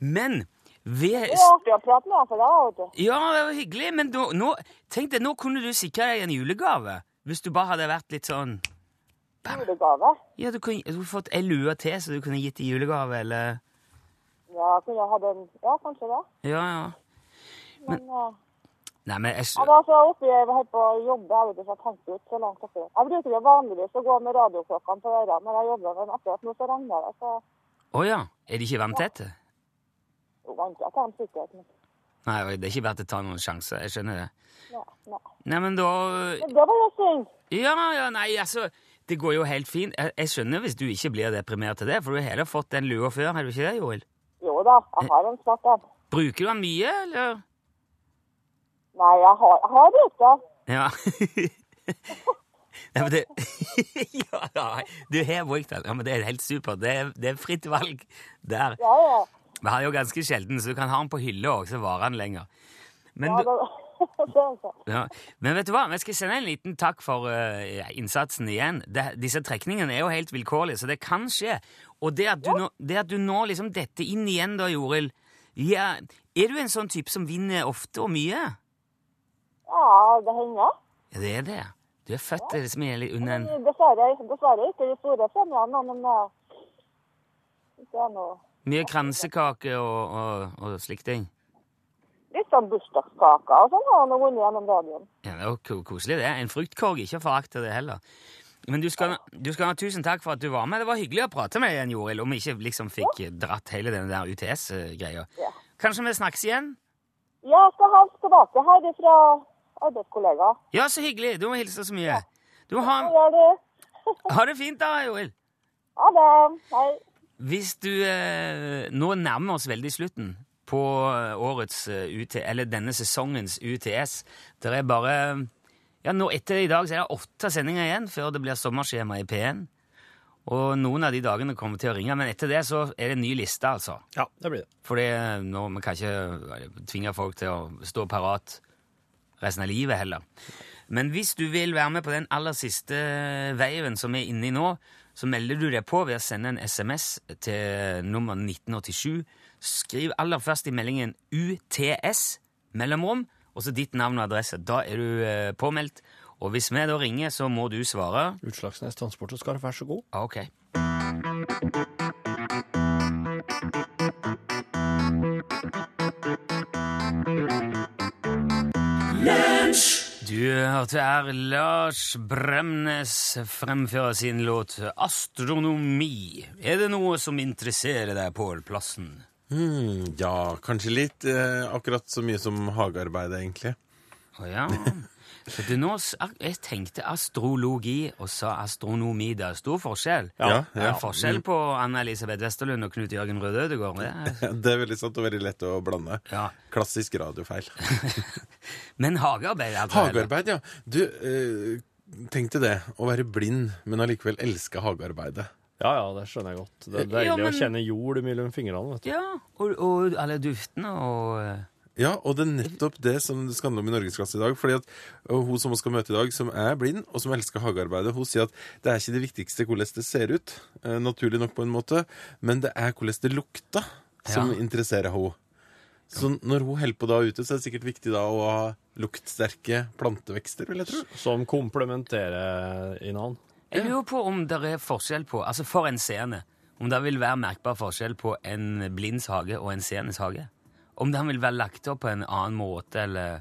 Men ved Det artig å prate med deg for deg, vet du. Ja, det var hyggelig, men da, nå, tenk deg, nå kunne du sikre deg en julegave. Hvis du bare hadde vært litt sånn Julegave. Ja, du kunne, du fått ei lue til så du kunne gitt i julegave, eller Ja, kunne jeg hatt en Ja, kanskje det. Ja, ja. Men eh, Nei, men jeg, jeg var så oppe jeg var helt på å jobbe, jeg vet ikke, jeg tenkte ikke så langt oppi. Jeg bruker jo vanligvis å gå med radioklokkene på øret når jeg jobber, men akkurat nå så regner det, så Å ja. Er de ikke vanntette? jo, jeg sikkert. Nei, det er ikke verdt å ta noen sjanse. Jeg skjønner det. Nei, nei. Nei, men da Men det var synd. Ja, ja, nei, altså Det går jo helt fint. Jeg, jeg skjønner hvis du ikke blir deprimert til det, for du har heller fått den lua før, har du ikke det, Joel? Jo da, jeg har den svart en. Bruker du den mye, eller? Nei, jeg har, jeg har brukt det. Ja. *laughs* Nei, men det *laughs* Ja, du har brukt den. Ja, men det er helt supert. Det det er fritt valg der. Ja, ja. Vi har jo ganske sjelden, så du kan ha den på hylla òg, så varer den lenger. Men, ja du, *laughs* ja. Men vet du hva, vi skal sende en liten takk for uh, innsatsen igjen. De, disse trekningene er jo helt vilkårlige, så det kan skje. Og det at du, nå, det at du nå liksom detter inn igjen, da, Joril ja, Er du en sånn type som vinner ofte og mye? Ja, det hender. Ja, det er det. Du er født liksom litt under en Dessverre, dessverre ikke de store premiene, men eh, det er noe Mye kransekake og, og, og slike ting. litt sånn bursdagskaker og sånn har han vunnet gjennom radioen. Ja, det er jo koselig, det. En fruktkorg, ikke forakte det heller. Men du skal, du skal ha tusen takk for at du var med. Det var hyggelig å prate med deg igjen, Joril, om vi ikke liksom fikk dratt hele den der UTS-greia. Ja. Kanskje vi snakkes igjen? Ja, jeg skal ha tilbake her fra arbeidskollega. Ja, så hyggelig. Du må hilse så mye. Du må ha, ha det fint da, Joril. Ha det. Hei. Hvis du eh, Nå nærmer vi oss veldig slutten på eh, årets eh, UT, eller denne sesongens UTS. Det er bare Ja, nå etter i dag så er det åtte sendinger igjen før det blir sommerskjema i P1. Og noen av de dagene kommer til å ringe, men etter det så er det en ny liste, altså. Ja, det blir det. For nå, vi kan ikke tvinge folk til å stå parat resten av livet heller. Men hvis du vil være med på den aller siste veiven som er inne i nå, så melder du deg på ved å sende en SMS til nummer 1987. Skriv aller først i meldingen UTS, mellomrom, og så ditt navn og adresse. Da er du eh, påmeldt. Og hvis vi da ringer, så må du svare. Utslagsnes Transport og Skarv, vær så god. Ok. Du hørte her Lars Bremnes fremføre sin låt 'Astronomi'. Er det noe som interesserer deg, Pål Plassen? Hmm, ja, kanskje litt. Eh, akkurat så mye som hagearbeid, egentlig. Å ja. Nå, jeg tenkte astrologi og sa astronomi. Det er stor forskjell. Ja, Det er ja. forskjell på Anna-Elisabeth Westerlund og Knut Jørgen Røde Ødegård. Det *laughs* Det er veldig sant og veldig lett å blande. ja. Klassisk radiofeil. *laughs* Men hagearbeid altså, det. Hagearbeid, ja. Du, eh, tenk deg det. Å være blind, men allikevel elske hagearbeidet. Ja, ja, det skjønner jeg godt. Det er deilig Ja, men- å kjenne jord mellom fingrene. vet du. Ja, og, og alle duftene og eh, Ja, og det er nettopp det som det skal handle om i Norgesklasse i dag. fordi at Hun som vi skal møte i dag, som er blind, og som elsker hagearbeidet, hun sier at det er ikke det viktigste hvordan det ser ut, eh, naturlig nok på en måte, men det er hvordan det lukter som Ja. interesserer henne. Så når hun holder på da ute, så er det sikkert viktig da å ha luktsterke plantevekster, vil jeg tro. Som komplementerer innan. Jeg lurer på om det er forskjell på Altså for en scene. Om det vil være merkbar forskjell på en blinds hage og en senes hage. Om den vil være lagt opp på en annen måte, eller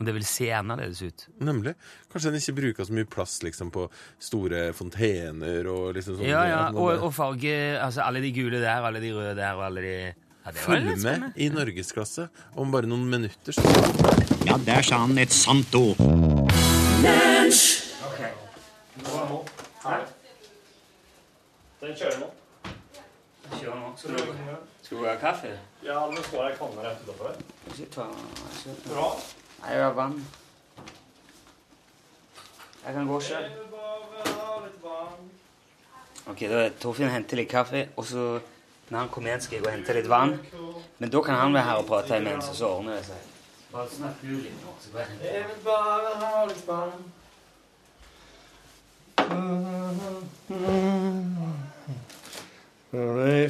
om det vil se annerledes ut. Nemlig. Kanskje den ikke bruker så mye plass liksom på store fontener og liksom sånne Ja, ja, og, og farge Altså alle de gule der, alle de røde der, og alle de ja, Følg med i Norgesklasse om bare noen minutter. Så Ja, der sa han et sant ord. Den kjører nå. Kjør nå. Skal du, skal du ha kaffe? Ja, nå står jeg kanne rett utenfor. Ikke ta ikke Bra. Nei, jeg har vann. Jeg kan gå sjøl. Ok, da Torfinn henter litt kaffe, og så når han kommer igjen, skal jeg gå og hente litt vann. Men da kan han være her og prate imens, og så ordner det seg. Bare snakk du litt nå, så går jeg henter Jeg vil bare ha litt vann. Nei,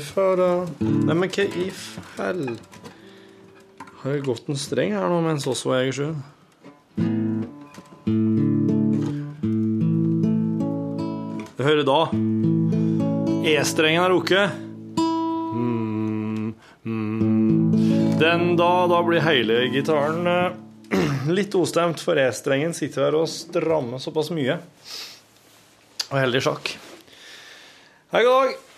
men hva i fell Har jeg gått en streng her nå mens også var sjøl? Du hører da. E-strengen er rukket. Mm, mm. Den da, da blir hele gitaren eh, *clears throat* litt ostemt, for E-strengen sitter her og strammer såpass mye. Og heldig sjakk. Hei, god dag.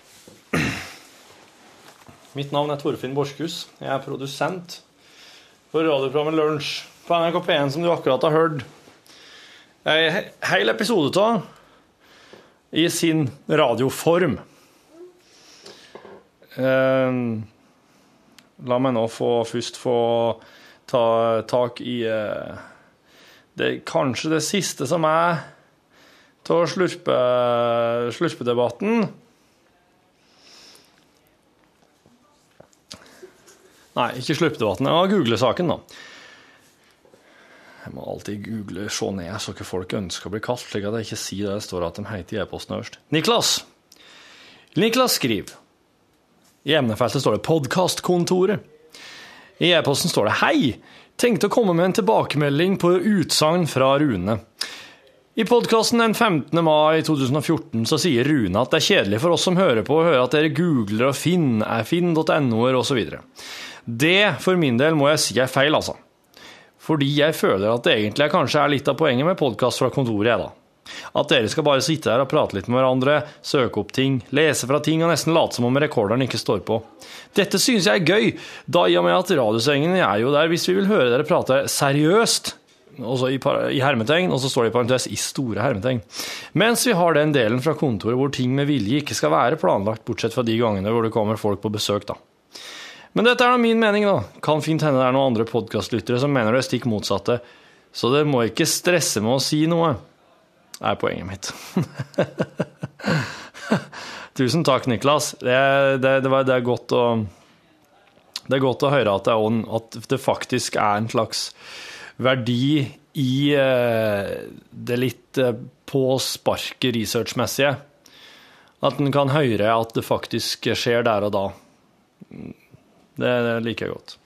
Mitt navn er Torfinn Borskhus. Jeg er produsent for radioprogrammet Lunsj på NRK P1, som du akkurat har hørt. En hel episode av i sin radioform. Eh, la meg nå få, først få ta tak i eh, det, kanskje det siste som er å slurpe, slurpedebatten. Nei, ikke slurpedebatten. Ja, google-saken, da. Jeg må alltid google, se ned så ikke folk ønsker å bli kalt, slik at jeg ikke sier det står at de heter i e-posten øverst. Niklas! Niklas skriver. I emnefeltet står det 'Podkastkontoret'. I e-posten står det 'Hei! Tenkte å komme med en tilbakemelding på utsagn fra Rune'. I podkasten den 15. mai 2014 så sier Rune at det er kjedelig for oss som hører på, å høre at dere googler og finn, er finn.no-er osv. Det, for min del, må jeg si er feil, altså. Fordi jeg føler at det egentlig kanskje er litt av poenget med podkast fra kontoret, jeg, da. At dere skal bare sitte her og prate litt med hverandre, søke opp ting, lese fra ting og nesten late som om rekorderen ikke står på. Dette synes jeg er gøy, da i og med at radiosengen er jo der hvis vi vil høre dere prate seriøst. Også i, i hermetegn, og så står det i parentes i store hermetegn. Mens vi har den delen fra kontoret hvor ting med vilje ikke skal være planlagt, bortsett fra de gangene hvor det kommer folk på besøk, da. Men dette er nå min mening, da. Kan fint hende det er noen andre podkastlyttere som mener det stikk motsatte. Så dere må ikke stresse med å si noe, er poenget mitt. *laughs* Tusen takk, Niklas. Det, det, det, var, det, er godt å, det er godt å høre at det, er, at det faktisk er en slags verdi i eh, det litt eh, på sparket researchmessige. At en kan høre at det faktisk skjer der og da. Det, det liker jeg godt.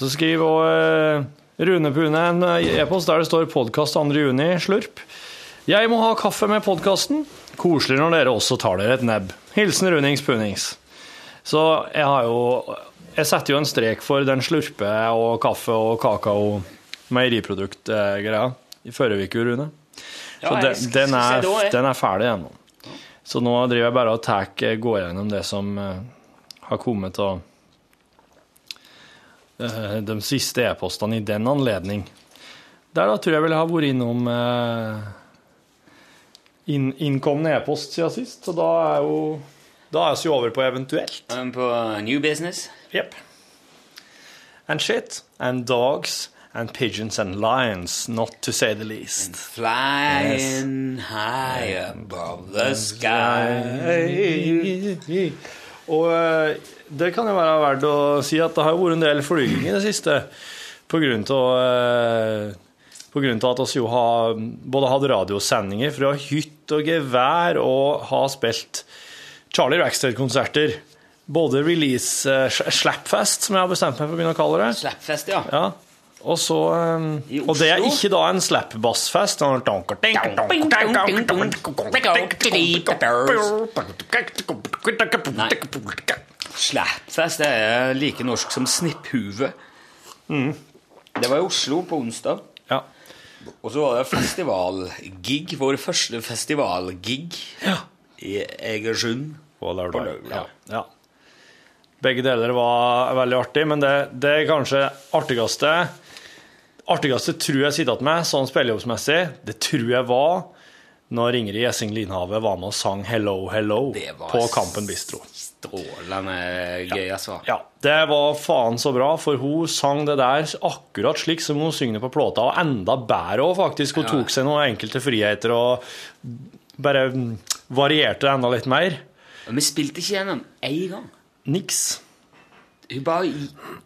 Så skriver også eh, Rune Pune en e-post der det står 'podkast 2.6. Slurp'. Jeg må ha kaffe med podkasten. Koselig når dere også tar dere et nebb. Hilsen Runings Punings. Så jeg har jo Jeg setter jo en strek for den slurpe og kaffe og kakao meieriprodukt-greia i forrige uke, Rune. Så Ja, den, den, er, den er ferdig ennå. Så nå driver jeg bare og tar, går gjennom det som eh, har kommet av eh, de siste e-postene i den anledning. Der da tror jeg vel jeg har vært innom eh, inn, innkomne e-post siden sist, så da er jo da er vi over på eventuelt. Um, På New Business. Yep. And shit, and dogs, and pigeons and lions, not to say the least. And Flying high above the sky. Og eh, det kan jo være verdt å si at det har vært en del flyging i det siste. Av eh, at vi jo har både hatt radiosendinger fra hytt og gevær og har spilt Charlie Rackstead-konserter. Både release uh, Slapfest, som jeg har bestemt meg for å begynne å kalle det. Slapfest, ja. Ja. Og så eh, Og det er ikke da en slapbassfest. Slapfest det er like norsk som snipphue. Det var i Oslo på onsdag. Ja. Og så var det festivalgig. Vår første festivalgig i Egersund. På lørdag. lørdag. Ja. ja. Begge deler var veldig artig, men det, det er kanskje artigste Artigste tror jeg sitter igjen med, sånn spillejobbsmessig, det tror jeg var når Ingrid Gjessing Linhave var med og sang 'Hello, Hello' på Kampen Bistro. Strålende gøy, altså. Ja, det var faen så bra, for hun sang det der akkurat slik som hun synger på plata, og enda bedre òg, faktisk. Hun Ja. tok seg noen enkelte friheter og bare varierte det enda litt mer. Men vi spilte ikke gjennom én gang. Niks. Hun bare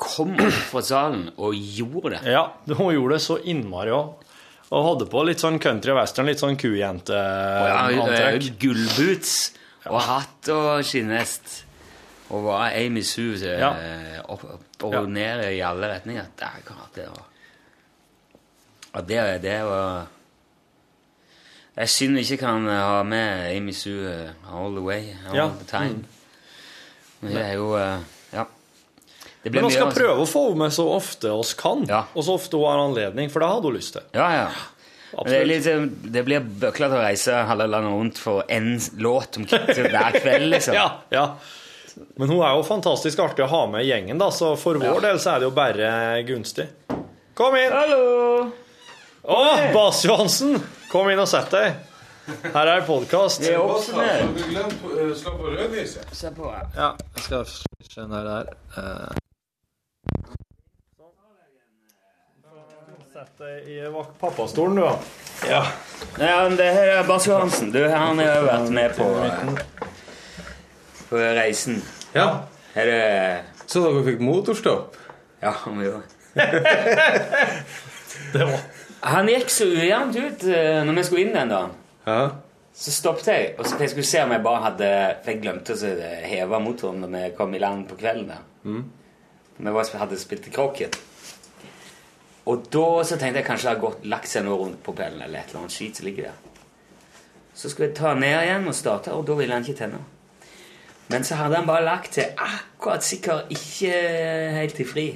kom opp fra salen og gjorde det. Ja, hun gjorde det så innmari òg. Og hadde på litt sånn country og western, litt sånn kujenteantrekk. ja, eh, Gullboots og hatt og skinnvest. Og var Amy Sue til Ja. opp, opp og Ja. ned i alle retninger. Det var Og det, det var Jeg synes synd vi ikke kan ha med Amy Sue eh, all the way, all Ja. the time. Men det er jo eh, Men vi skal altså. prøve å få henne med så ofte oss kan, Ja. og så ofte hun har anledning, for det hadde hun lyst til. Ja, ja. Det, litt, eh, det blir bøklete å reise halve landet rundt for én låt om hver kveld, *laughs* liksom. Ja, ja. Men hun er jo fantastisk artig å ha med i gjengen, da, så for vår del så er det jo bare gunstig. Kom inn! Hallo! Å, Bas Johansen! Kom inn og sett deg. Her er podkast. Det er også Slå på rødlyset. Se på her. Ja, jeg skal skjønne den der. der. Sett deg i vak- pappastolen, du, da. Ja. Nei, men det her er Bass Johansen. Du, han har jo vært med på, på reisen. Ja. Her er Så dere fikk motorstopp? Ja, han gjorde *laughs* Det var Han gikk så ujevnt ut eh, når vi skulle inn den dagen. Ja. Så stoppet jeg, og så jeg skulle se om jeg bare hadde For jeg glemte å heve motoren når vi kom i land på kvelden. der. Vi var, hadde spilt i krokken. Og da så tenkte jeg kanskje det hadde gått, lagt seg noe rundt propellen eller et eller annet skit som ligger der. Så skulle jeg ta den ned igjen og starte, og da ville han ikke tenne. Men så hadde han bare lagt til akkurat sikkert ikke helt til fri.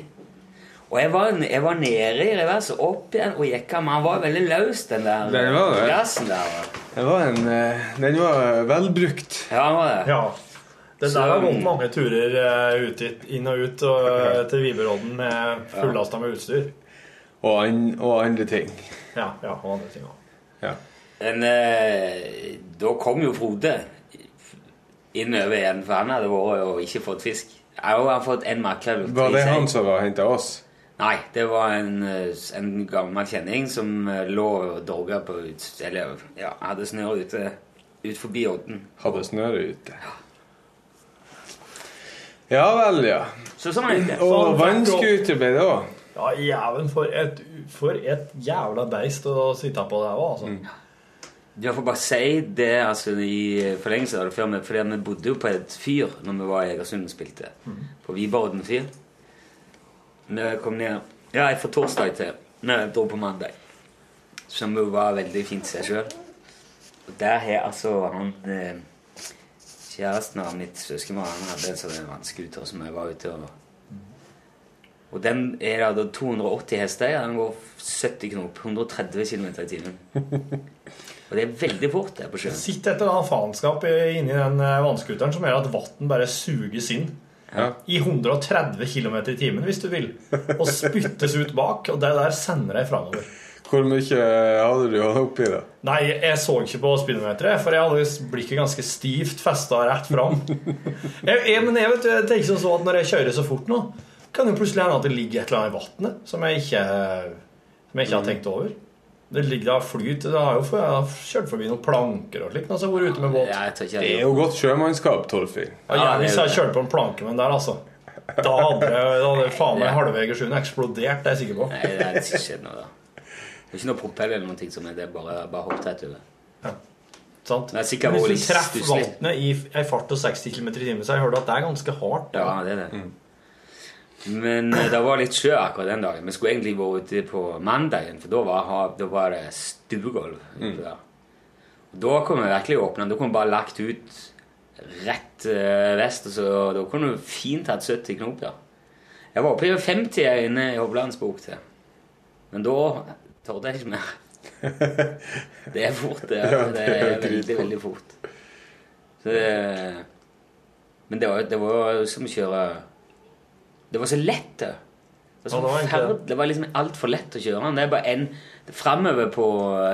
Og jeg var, jeg var nede i revers og opp igjen og gikk av, men han var veldig løs, den der Den var glassen der. Den var en, eh, den var velbrukt. Ja, han var det. Ja. Det der har gått mange turer eh, ut, inn og ut og, til Viberodden med fullasta med utstyr. Og, an, og andre ting. Ja, ja, og andre ting òg. Ja. Men eh, da kom jo Frode innover igjen, for han hadde vært og ikke fått fisk. Jeg har jo fått en makler. Var det han som var henta oss? Nei, det var en, eh, en gammel kjenning som eh, lå og dorga på ut... Eller ja, hadde snøret ute ut forbi odden. Hadde snøret ute. Ja vel, ja. Så sånn er det. Og vannskuter ble det òg. Ja, jæven, for et, for et jævla beist å sitte på der òg, altså. Jeg får bare si det altså, i forlengelse av det før, fordi vi bodde jo på et fyr når vi var i Egersund og spilte. På Viberodden fyr. Vi kom ned Ja, jeg får torsdag til Vi dro på mandag. Som jo var veldig fint seg sjøl. Og der har altså han eh, Kjæresten av mitt søskenbarn hadde en sånn vannskuter som jeg var ute og Og den er da 280 hester den går 70 knop. 130 km i timen. *laughs* Og det er veldig fort det på sjøen. Sitter et eller annet faenskap inni den eh, vannskuteren som gjør at vann bare suges inn. I 130 km i timen, hvis du vil. Og spyttes ut bak, og det der sender deg framover. Hvor mye hadde du oppi, det? Nei, jeg så ikke på speedometeret, for jeg hadde blikket ganske stivt festa rett fram. *laughs* Jeg, jeg, men jeg, vet, jeg tenker sånn at når jeg kjører så fort nå, kan jo plutselig hende at det ligger et eller annet i vannet som jeg ikke, som jeg ikke har tenkt over. Det ligger da flyt. Jeg har jo for, jeg har kjørt forbi noen planker og slikt. Altså, vært ute med båt. Ja, Det er jo godt sjømannskap, Torfinn. Ja, Ja, hvis jeg kjørte på en planke med den der, altså. Da hadde jeg, da hadde faen meg Ja. halvvegersjøen eksplodert, det er jeg sikker på. Nei, det er ikke skjedd noe da. Det er ikke noe propell eller noen ting som er det, bare, bare hopp rett over. Sant? Er sikkert Men hvis du treffer vannet i ei fart av 60 km i timen, så har jeg hørt at det er ganske hardt. Ja, det er det. Men eh, det var litt sjø akkurat den dagen. Vi skulle egentlig vært ute på mandagen, for da var, da var det stuegulv. Mm. Og Da kunne vi virkelig åpne. Da kunne vi bare lagt ut rett eh, vest, og så da kunne du fint hatt 70 knop der. Jeg var oppe i 50 jeg inne i Hovlandsbukta. Men da torde jeg ikke mer. *laughs* Det er fort, det. Ja, Det er er veldig, veldig fort. Så det, men det var, det var jo som å kjøre Det var så lett, det. Det var, så Ja, det var det var liksom altfor lett å kjøre den. Det er bare en framover på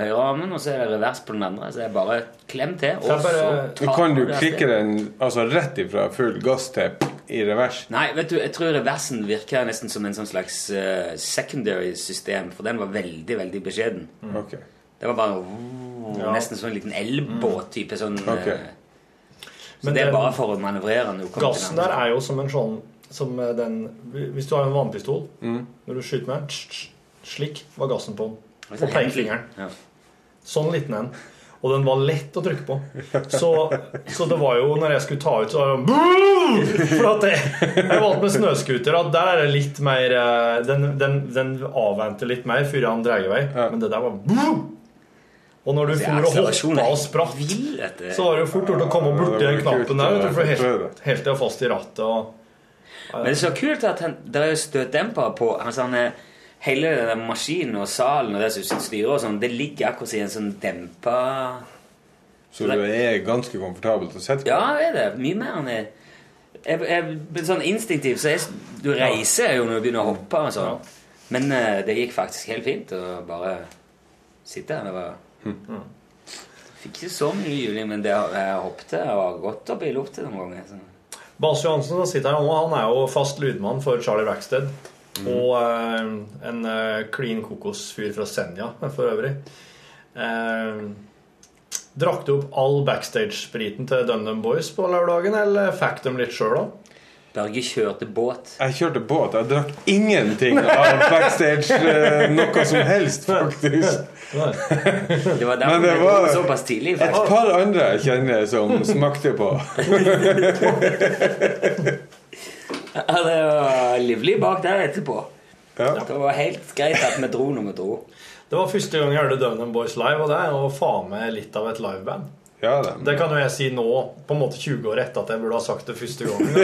høyrearmen, og så er det revers på den andre. Så det er bare klem til, og Så bare- så tar kan du klikke den altså rett ifra full gass til i revers? Nei, vet du, jeg tror reversen virker nesten som en sånn slags uh, secondary system, for den var veldig, veldig beskjeden. Ok. Det var bare oh, Ja. nesten sånn en liten elbåt-type sånn okay. uh, Så Men det er den- bare for å manøvrere Gassen der er jo som en sånn som eh, den, Hvis du har en vannpistol, Mm. når du skyter med tsk, Slik var gassen på den. På er pekefingeren. Ja. Sånn liten en. Og den var lett å trykke på. Så, så det var jo, når jeg skulle ta ut, så var det Boom! For at jeg, jeg valgte med snøscooter at der er det litt mer eh, Den, den, den avventer litt mer før han drar i vei. Men det der var boom! Og når du Det er for og hoppa og spratt, så var det jo fort gjort å komme borti Ja, den knappen der. ja, For helt, helt til fast i rattet. og Men det er så kult at han, det er jo støtdemper på altså han er, Hele den maskinen og salen og det som styrer og sånn, det ligger akkurat i en sånn dempa Så du er ganske komfortabel til å sette på? Ja, det er det. Mye mer enn jeg jeg, jeg, Sånn instinktivt så er Du reiser jo når du begynner å hoppe og sånn. Men uh, det gikk faktisk helt fint å bare sitte her. Det var Fikk ikke så mye juling, men det jeg hoppet jeg var godt oppe i lufta noen ganger. Så. Bas Johansen som sitter her nå, han er jo fast lydmann for Charlie Rackstead. Og uh, en uh, clean kokosfyr fra Senja, for øvrig. Uh, drakk du opp all backstage-spriten til DumDum Boys på lørdagen, eller fikk de litt sjøl òg? ikke kjørte båt. Jeg kjørte båt. Jeg drakk ingenting av backstage. eh, noe som helst, faktisk. Det var derfor Men det var såpass tidlig. et par andre jeg kjenner som smakte på. *laughs* Ja, det var livlig bak der etterpå. Ja. Det var helt greit at vi dro når vi dro. Det var første gang jeg hørte Døvnen Boys live, og det er jo faen meg litt av et liveband. Ja, da. Det kan jo jeg si nå, på en måte 20 år etter at jeg burde ha sagt det første gangen.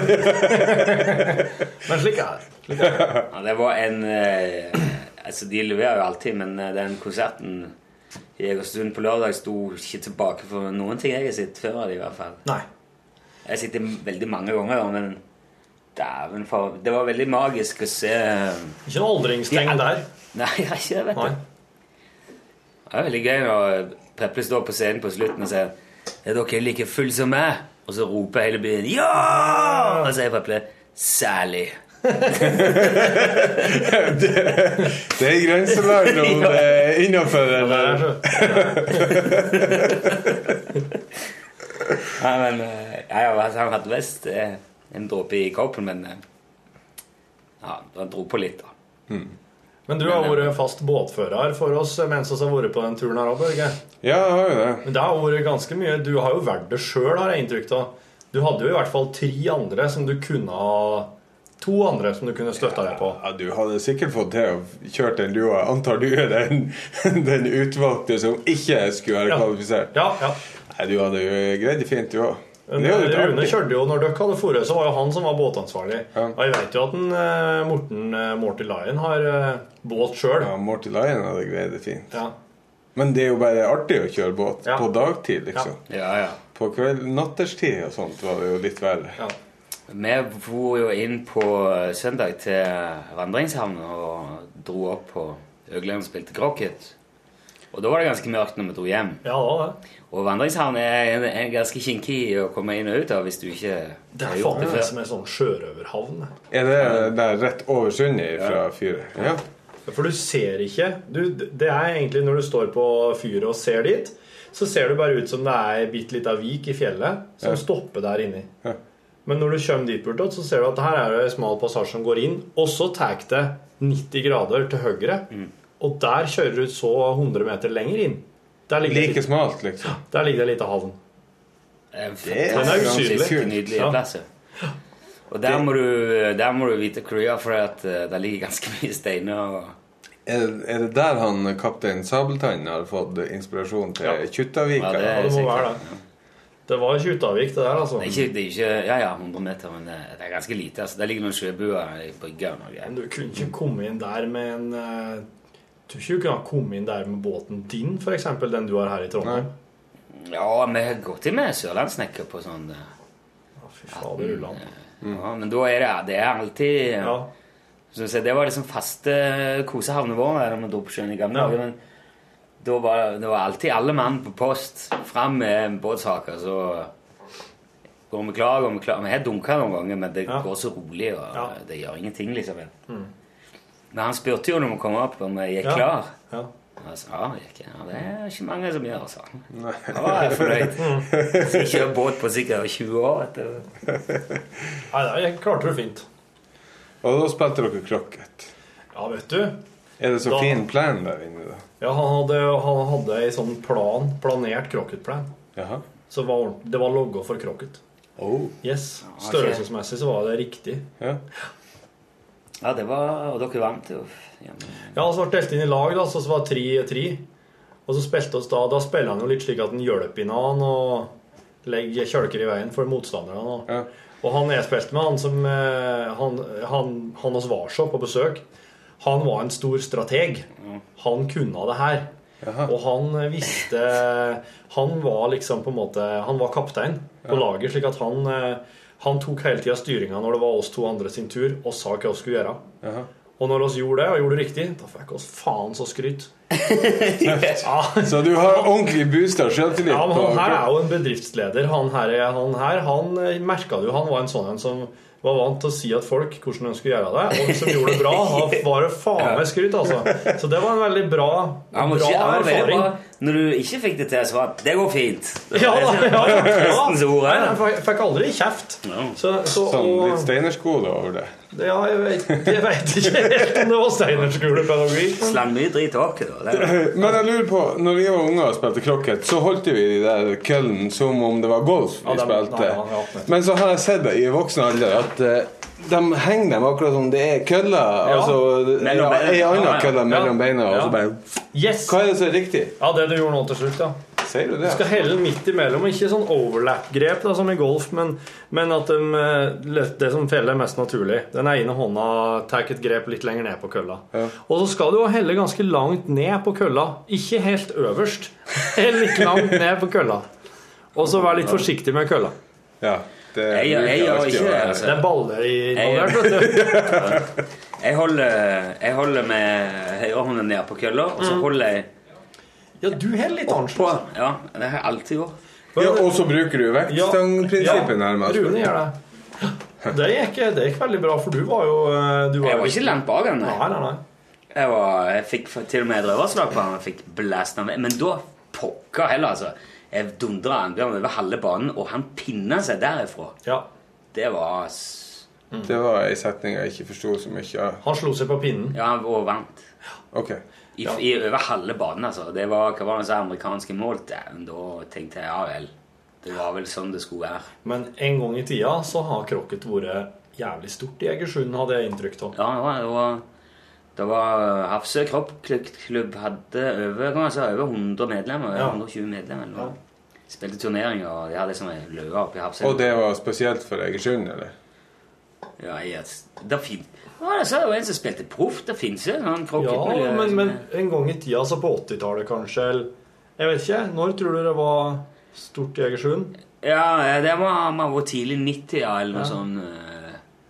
*laughs* Men slik er det. Slik er det. Ja, det var en eh, Altså, de leverer jo alltid, men eh, den konserten i Egersund på lørdag sto ikke tilbake for noen ting jeg har sett før av det, i hvert fall. Nei. Jeg har sett det veldig mange ganger, men dæven for Det var veldig magisk å se eh, Ikke noe aldringstegn der. *laughs* Nei, jeg har ikke det, vet du. Det er veldig gøy når Preple står på scenen på slutten og sier Er dere like full som meg? Og så roper hele byen Ja! Og så sier Preple Særlig. *laughs* Det er grenseland om *laughs* det er innafor Det eller er *laughs* Nei, men eh, ja, Han hadde visst eh, en dråpe i koppen, men eh, Ja, han dro på litt, da. Men du har vært fast båtfører for oss mens vi har vært på den turen her òg, Børge. Ja, jeg har jo det. Men det har vært ganske mye Du har jo vært det sjøl, har jeg inntrykk av. Du hadde jo i hvert fall tre andre som du kunne ha To andre som du kunne støtta deg på. Ja, Du hadde sikkert fått til å kjøre den du har. Antar du er den, *laughs* den utvalgte som ikke skulle være kvalifisert? Ja, ja. Nei, Du hadde jo greid det fint, du òg. Men Rune kjørte jo, når dere hadde foret, så var jo han som var båtansvarlig. Ja. Og jeg vet jo at en, eh, Morten eh, Morty Lion har eh, båt sjøl. Ja, Morty Lion hadde greid det fint. Ja. Men det er jo bare artig å kjøre båt Ja. på dagtid, liksom. Ja, ja. På kveld, natterstid og sånt var det jo litt verre. Ja. Vi for jo inn på søndag til vandringshavna og dro opp på Øgland og spilte crocket. Og da var det ganske mørkt når vi dro hjem. ja, var det. Og vandringshavn er, er ganske kinkig å komme inn og ut av hvis du ikke Det har er det før. det meg som en sånn sjørøverhavn. Er det der rett over sundet fra fyret? Ja. For du ser ikke du, Det er egentlig når du står på fyret og ser dit, så ser det bare ut som det er ei bitte lita vik i fjellet som Ja. stopper der inni. Ja. Men når du kommer dit bortåt, så ser du at her er det en smal passasje som går inn, og så tar det 90 grader til høyre. Mm. Og der kjører du så 100 meter lenger inn. Der ligger, Like smalt, liksom. der ligger det ei lita havn. Det er kult. nydelig Ja. plass. ja. Og der må, du, der må du vite hvor for at det ligger ganske *laughs* mye steiner. og... Er, er det der han kaptein Sabeltann har fått inspirasjon til Ja. Kjuttaviga? Ja, det Ja, det må være det. Det var Kjuttavik, det der, altså. Det er ikke, det er ikke ja, ja, 100 meter, men det, det er ganske lite. altså. Der ligger noen sjøbuer i brygga. Men du kunne ikke komme inn der med en eh, tror ikke du kunne ha kommet inn der med båten din, f.eks. den du har her i Trondheim? Ja, vi har gått inn med sørlandssnekker på sånn eh, Ja, fy fader, Ulland. ja, Men da er det, det er alltid Ja. Si, Det var liksom faste kosehavnet vår da vi dro på sjøen i gamle Ja. men Da var det var alltid alle mann på post fram med båtsaker, så går vi klar, går vi klar. Vi har dunka noen ganger, men det Ja. går så rolig, og det gjør ingenting, liksom. Men han spurte jo når vi kom opp om jeg gikk Ja. klar. Ja. Og jeg sa ja, det gikk, ja, det er ikke mange som gjør, sa han. Da var jeg fornøyd. Så jeg kjører båt på sikkert 20 år. Etter. Nei, det klarte du fint. Og da spilte dere krokket. Ja, vet du. Er det så Da- fin plan der inne, da? Ja, han hadde, han hadde ei sånn plan, planert krokketplan. Jaha. Så var, det var logga for krokket. Oh. Yes. Størrelsesmessig så var det riktig. Ja. Ja, det var, Og dere vant jo. Ja, Ja, så ble delt inn i lag, da, så det var tre-tre. Og så spilte oss da Da spiller han jo litt slik at han hjelper hverandre og legger kjølker i veien for motstanderne. Og, Ja. og han jeg spilte med, han som eh, Han, han, han hos var så på besøk, han var en stor strateg. Han kunne det her. Jaha. Og han visste Han var liksom på en måte Han var kaptein på laget, slik at han eh, Han tok hele tida styringa når det var oss to andre sin tur, og sa hva vi skulle gjøre. Jaha. Og når vi gjorde det, og gjorde det riktig, da fikk vi faen så skryt. *laughs* ja, Så du har ordentlig boosta selvtillit? ja, men han her er jo en bedriftsleder. Han her, han her han merka du han var en sånn en som var vant til å si at folk hvordan de skulle gjøre det, og som gjorde det bra. Var det faen meg *laughs* skryt, altså. Så det var en veldig bra, bra erfaring. Når du ikke fikk det til, så var det 'det går fint'. Ja, da, ja, ja, ja. Ordet. Nei, jeg fikk- aldri kjeft. No. Så, så, Sånn litt steinerskole over det. ja, jeg vet, jeg vet ikke helt om det var steinerskolepedagogikk. men- Slang mye drit tilbake, da. Men jeg lurer på, når vi var unger og spilte krokket, så holdt vi de der køllene som om det var golf vi Ja, de- spilte. ja, ja, ja. Men så har jeg sett det i voksen alder at eh, de henger dem akkurat som det er køller. Altså Mellom ja, beina. ei Ja, ja. kølle mellom beina, og Ja. så bare Yes! Hva er det som er riktig? Ja, det du gjorde nå til slutt, ja. Sier du Du skal helle midt imellom, ikke sånn overlap-grep da, som i golf, men, men at de, eh, det som feller er mest naturlig. Den ene hånda tar et grep litt lenger ned på kølla. Ja. Og så skal du jo helle ganske langt ned på kølla. Ikke helt øverst. Helt litt langt ned på kølla. Og så vær litt forsiktig med kølla. Ja. Det Jeg gjør- jeg gjør ikke det, altså. Det er baller i involvert, vet du. jeg, holder, jeg holder med høyrehånden ned på kølla, og Mm. så holder jeg Ja, du heller litt annerledes. Ja, det har jeg alltid gjort. Ja, og så bruker du vektstangprinsippet nærmest. Rune gjør det. Det gikk, det gikk veldig bra, for du var jo du var Jeg var ikke langt bak henne. Nei, nei, nei. Jeg, var, jeg fikk til og med et røverslag på han. og fikk blæst med. Men da pokker heller, altså. Jeg dundra bjørn over halve banen, og han pinna seg derifra. Ja. Det var mm. Det var ei setning jeg ikke forsto så mye av. Han slo seg på pinnen. Ja, han var vant. Ok. I, Ja. i over halve banen, altså. Det var hva var det så amerikanske mål? Da tenkte jeg ja vel. Det var vel sånn det skulle være. Men en gang i tida så har krokket vært jævlig stort i Egersund, hadde jeg inntrykk av. Ja, det var, det var, det var Hafsø kroppklubb hadde over, kan man si, over 100 medlemmer. Ja. 120 medlemmer. Eller, noe. Spilte turneringer, og de hadde liksom løe oppi Og det var spesielt for Egersund, eller? Ja, yes. det fin... Ja, det er jo en som spilte proff. Det fins jo sånn folk Ja, men, men en gang i tida, altså på 80-tallet kanskje, eller Jeg vet ikke. Når tror du det var stort i Egersund? Ja, det var, man var tidlig 90, ja, eller noe sånt.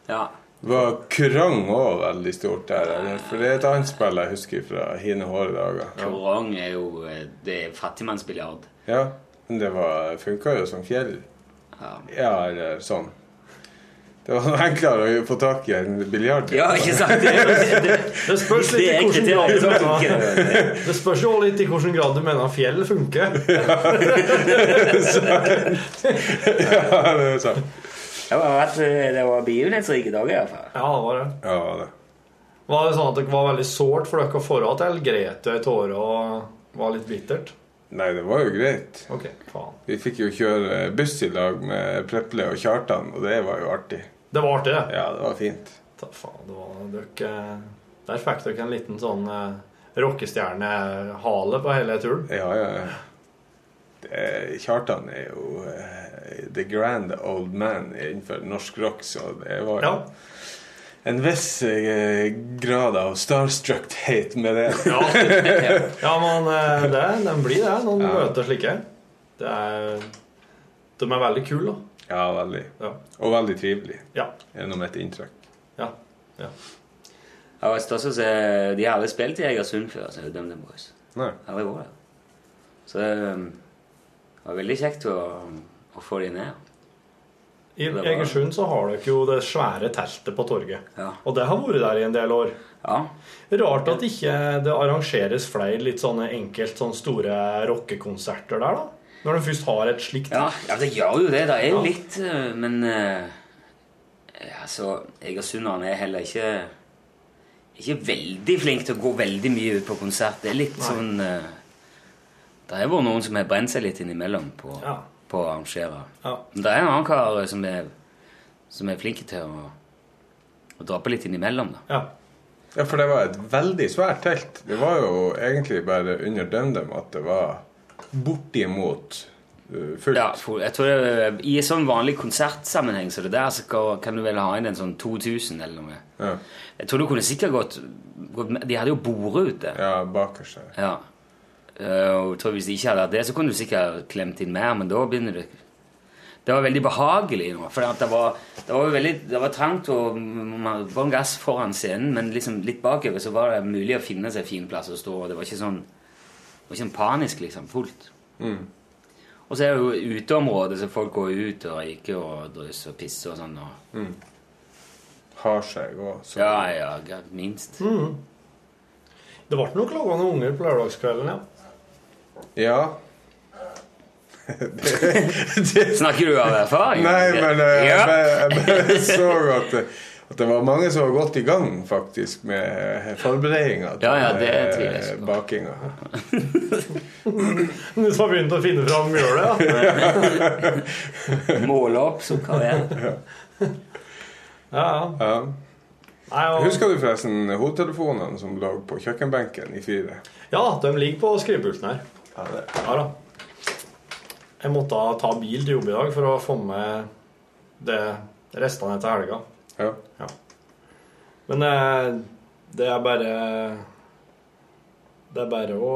eh, Ja. Var Kurang òg veldig stort der? For det er et annet spill jeg husker fra hine hårde dager. Kurang er jo eh, Det er fattigmannsbiljard. Ja, men det var- funka jo som fjell. Ja. Ja, eller sånn. Det var *laughs* enklere å få tak i en biljard. ja, ikke sant? Det, det, det, Det spørs litt i hvordan grad. *laughs* Det spørs jo litt i hvilken grad du mener fjell funker. *laughs* ja, det er sant. Det var, vært, det var begivenhetsrike dager, i hvert fall. Ja, det var det. Ja, det. Var det Var det sånn at det var veldig sårt for dere å få til? Gret ei tåre og var litt bittert? Nei, det var jo greit. Ok, faen. Vi fikk jo kjøre buss i lag med Preple og Kjartan, og det var jo artig. Det var artig, det. Ja, det var fint. Ta faen, det var dere Der fikk dere en liten sånn eh, rockestjernehale på hele turen. Ja, ja. ja. Det, Kjartan er jo uh, the grand old man innenfor norsk rock, så det var jo Ja. en viss uh, grad av starstruck-hate med det. Ja, ja men uh, det, den blir det når man Ja. møter slike. Det er, de er veldig kule, da. Ja, veldig. Ja. Og veldig trivelig, Ja. gjennom et inntrykk. ja. ja. Ja, og Stas, eh, de har aldri spilt i Egersund før, så DumDum Boys. Nei. Aldri vært der. Så det var veldig kjekt å, å få de ned. I var- Egersund så har dere jo det svære teltet på torget. Ja. Og det har vært der i en del år. Ja. Rart at ikke det arrangeres flere litt sånne enkelt sånne store rockekonserter der, da. Når de først har et slikt Ja, ja, det gjør jo det. Det er jo Ja. litt eh, Men altså, egersunderne er heller ikke Ikke veldig flink til å gå veldig mye ut på konsert. Det er litt sånn eh, Det har vært noen som har brent seg litt innimellom på, Ja. på å arrangere. Ja. Men det er en annen kar som er, som er flink til å, å dra på litt innimellom, da. Ja. Ja, for det var et veldig svært telt. Det var jo egentlig bare under DumDum at det var bortimot uh, fullt. Ja, for, jeg tror det, I en sånn vanlig konsertsammenheng så det der, så kan, kan du vel ha inn en sånn 2000 eller noe. Ja, Jeg tror du kunne sikkert gått, gått De hadde jo bordet ute. ja bakerst her. Ja. Eh, og jeg tror Hvis de ikke hadde hatt det, så kunne du sikkert klemt inn mer, men da begynner det Det var veldig behagelig nå. For det var, det var veldig Det var trangt og man var en gass foran scenen, men liksom litt bakover så var det mulig å finne seg fin plass å stå. og Det var ikke sånn Det var ikke sånn panisk, liksom. Fullt. Og så er det jo uteområdet, så folk går ut og røyker og drysser og pisser og sånn. Og, Har seg og så. ja, ja, minst. minst. Det ble noen unger på lørdagskvelden, ja. Ja. *laughs* Snakker du av erfaring? Nei, men uh, jeg, ja. bare- jeg bare *laughs* så at, det- at det var mange som var godt i gang faktisk med forberedninga til Ja, ja, det eh, jeg bakinga. *laughs* Du har begynt å finne fram mjølet, ja. Måle opp som karriere. ja, ja. Ja. Husker du forresten hodetelefonene som lå på kjøkkenbenken i fire? ja, de ligger på skrivepulten her. Ja, det. Ja da. Jeg måtte ta bil til jobb i dag for å få med det restene etter helga. Ja. Men eh, det er bare Det er bare å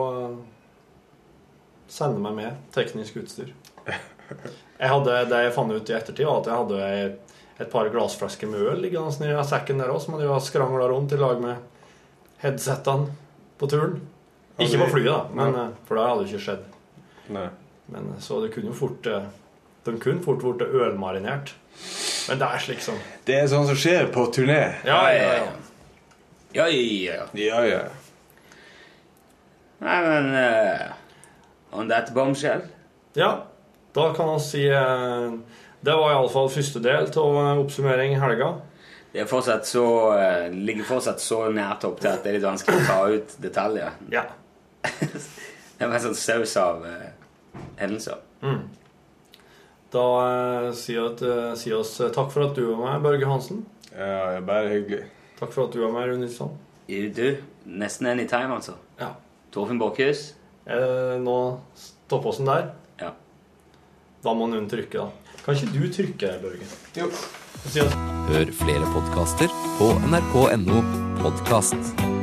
sende meg med teknisk utstyr. *laughs* Jeg hadde, det jeg fant ut i ettertid, var at jeg hadde et, et par glassflasker med øl liggende i sekken der òg, som jeg skrangla rundt i lag med headsettene på turen. Ikke på flyet, da, men, eh, for det hadde jo ikke skjedd. Nei. Men eh, Så det kunne jo fort eh, De kunne fort blitt ølmarinert. Men det er slik som Det er sånn som skjer på turné. Ja, ja, ja. Ja, ja. Ja, ja. Nei, men uh, On that bombshell. ja da kan man si uh, Det var iallfall første del av oppsummering i helga. Det er fortsatt så, uh, ligger fortsatt så nært opp til at det er litt vanskelig å ta ut detaljer. Ja. Det var en sånn saus av uh, hendelser. Da uh, sier at, uh, sier oss eh, takk for at du var med, Børge Hansen. ja bare hyggelig. Takk for at du var med, Rune Nilsson. Du, nesten anytime, altså. Ja. Torfinn Borchhus. Eh, nå stopper oss den der. Ja. Da må noen trykke, da. Kan ikke du trykke, Børge? Jo. Si Hør flere podkaster på nrk.no podkast.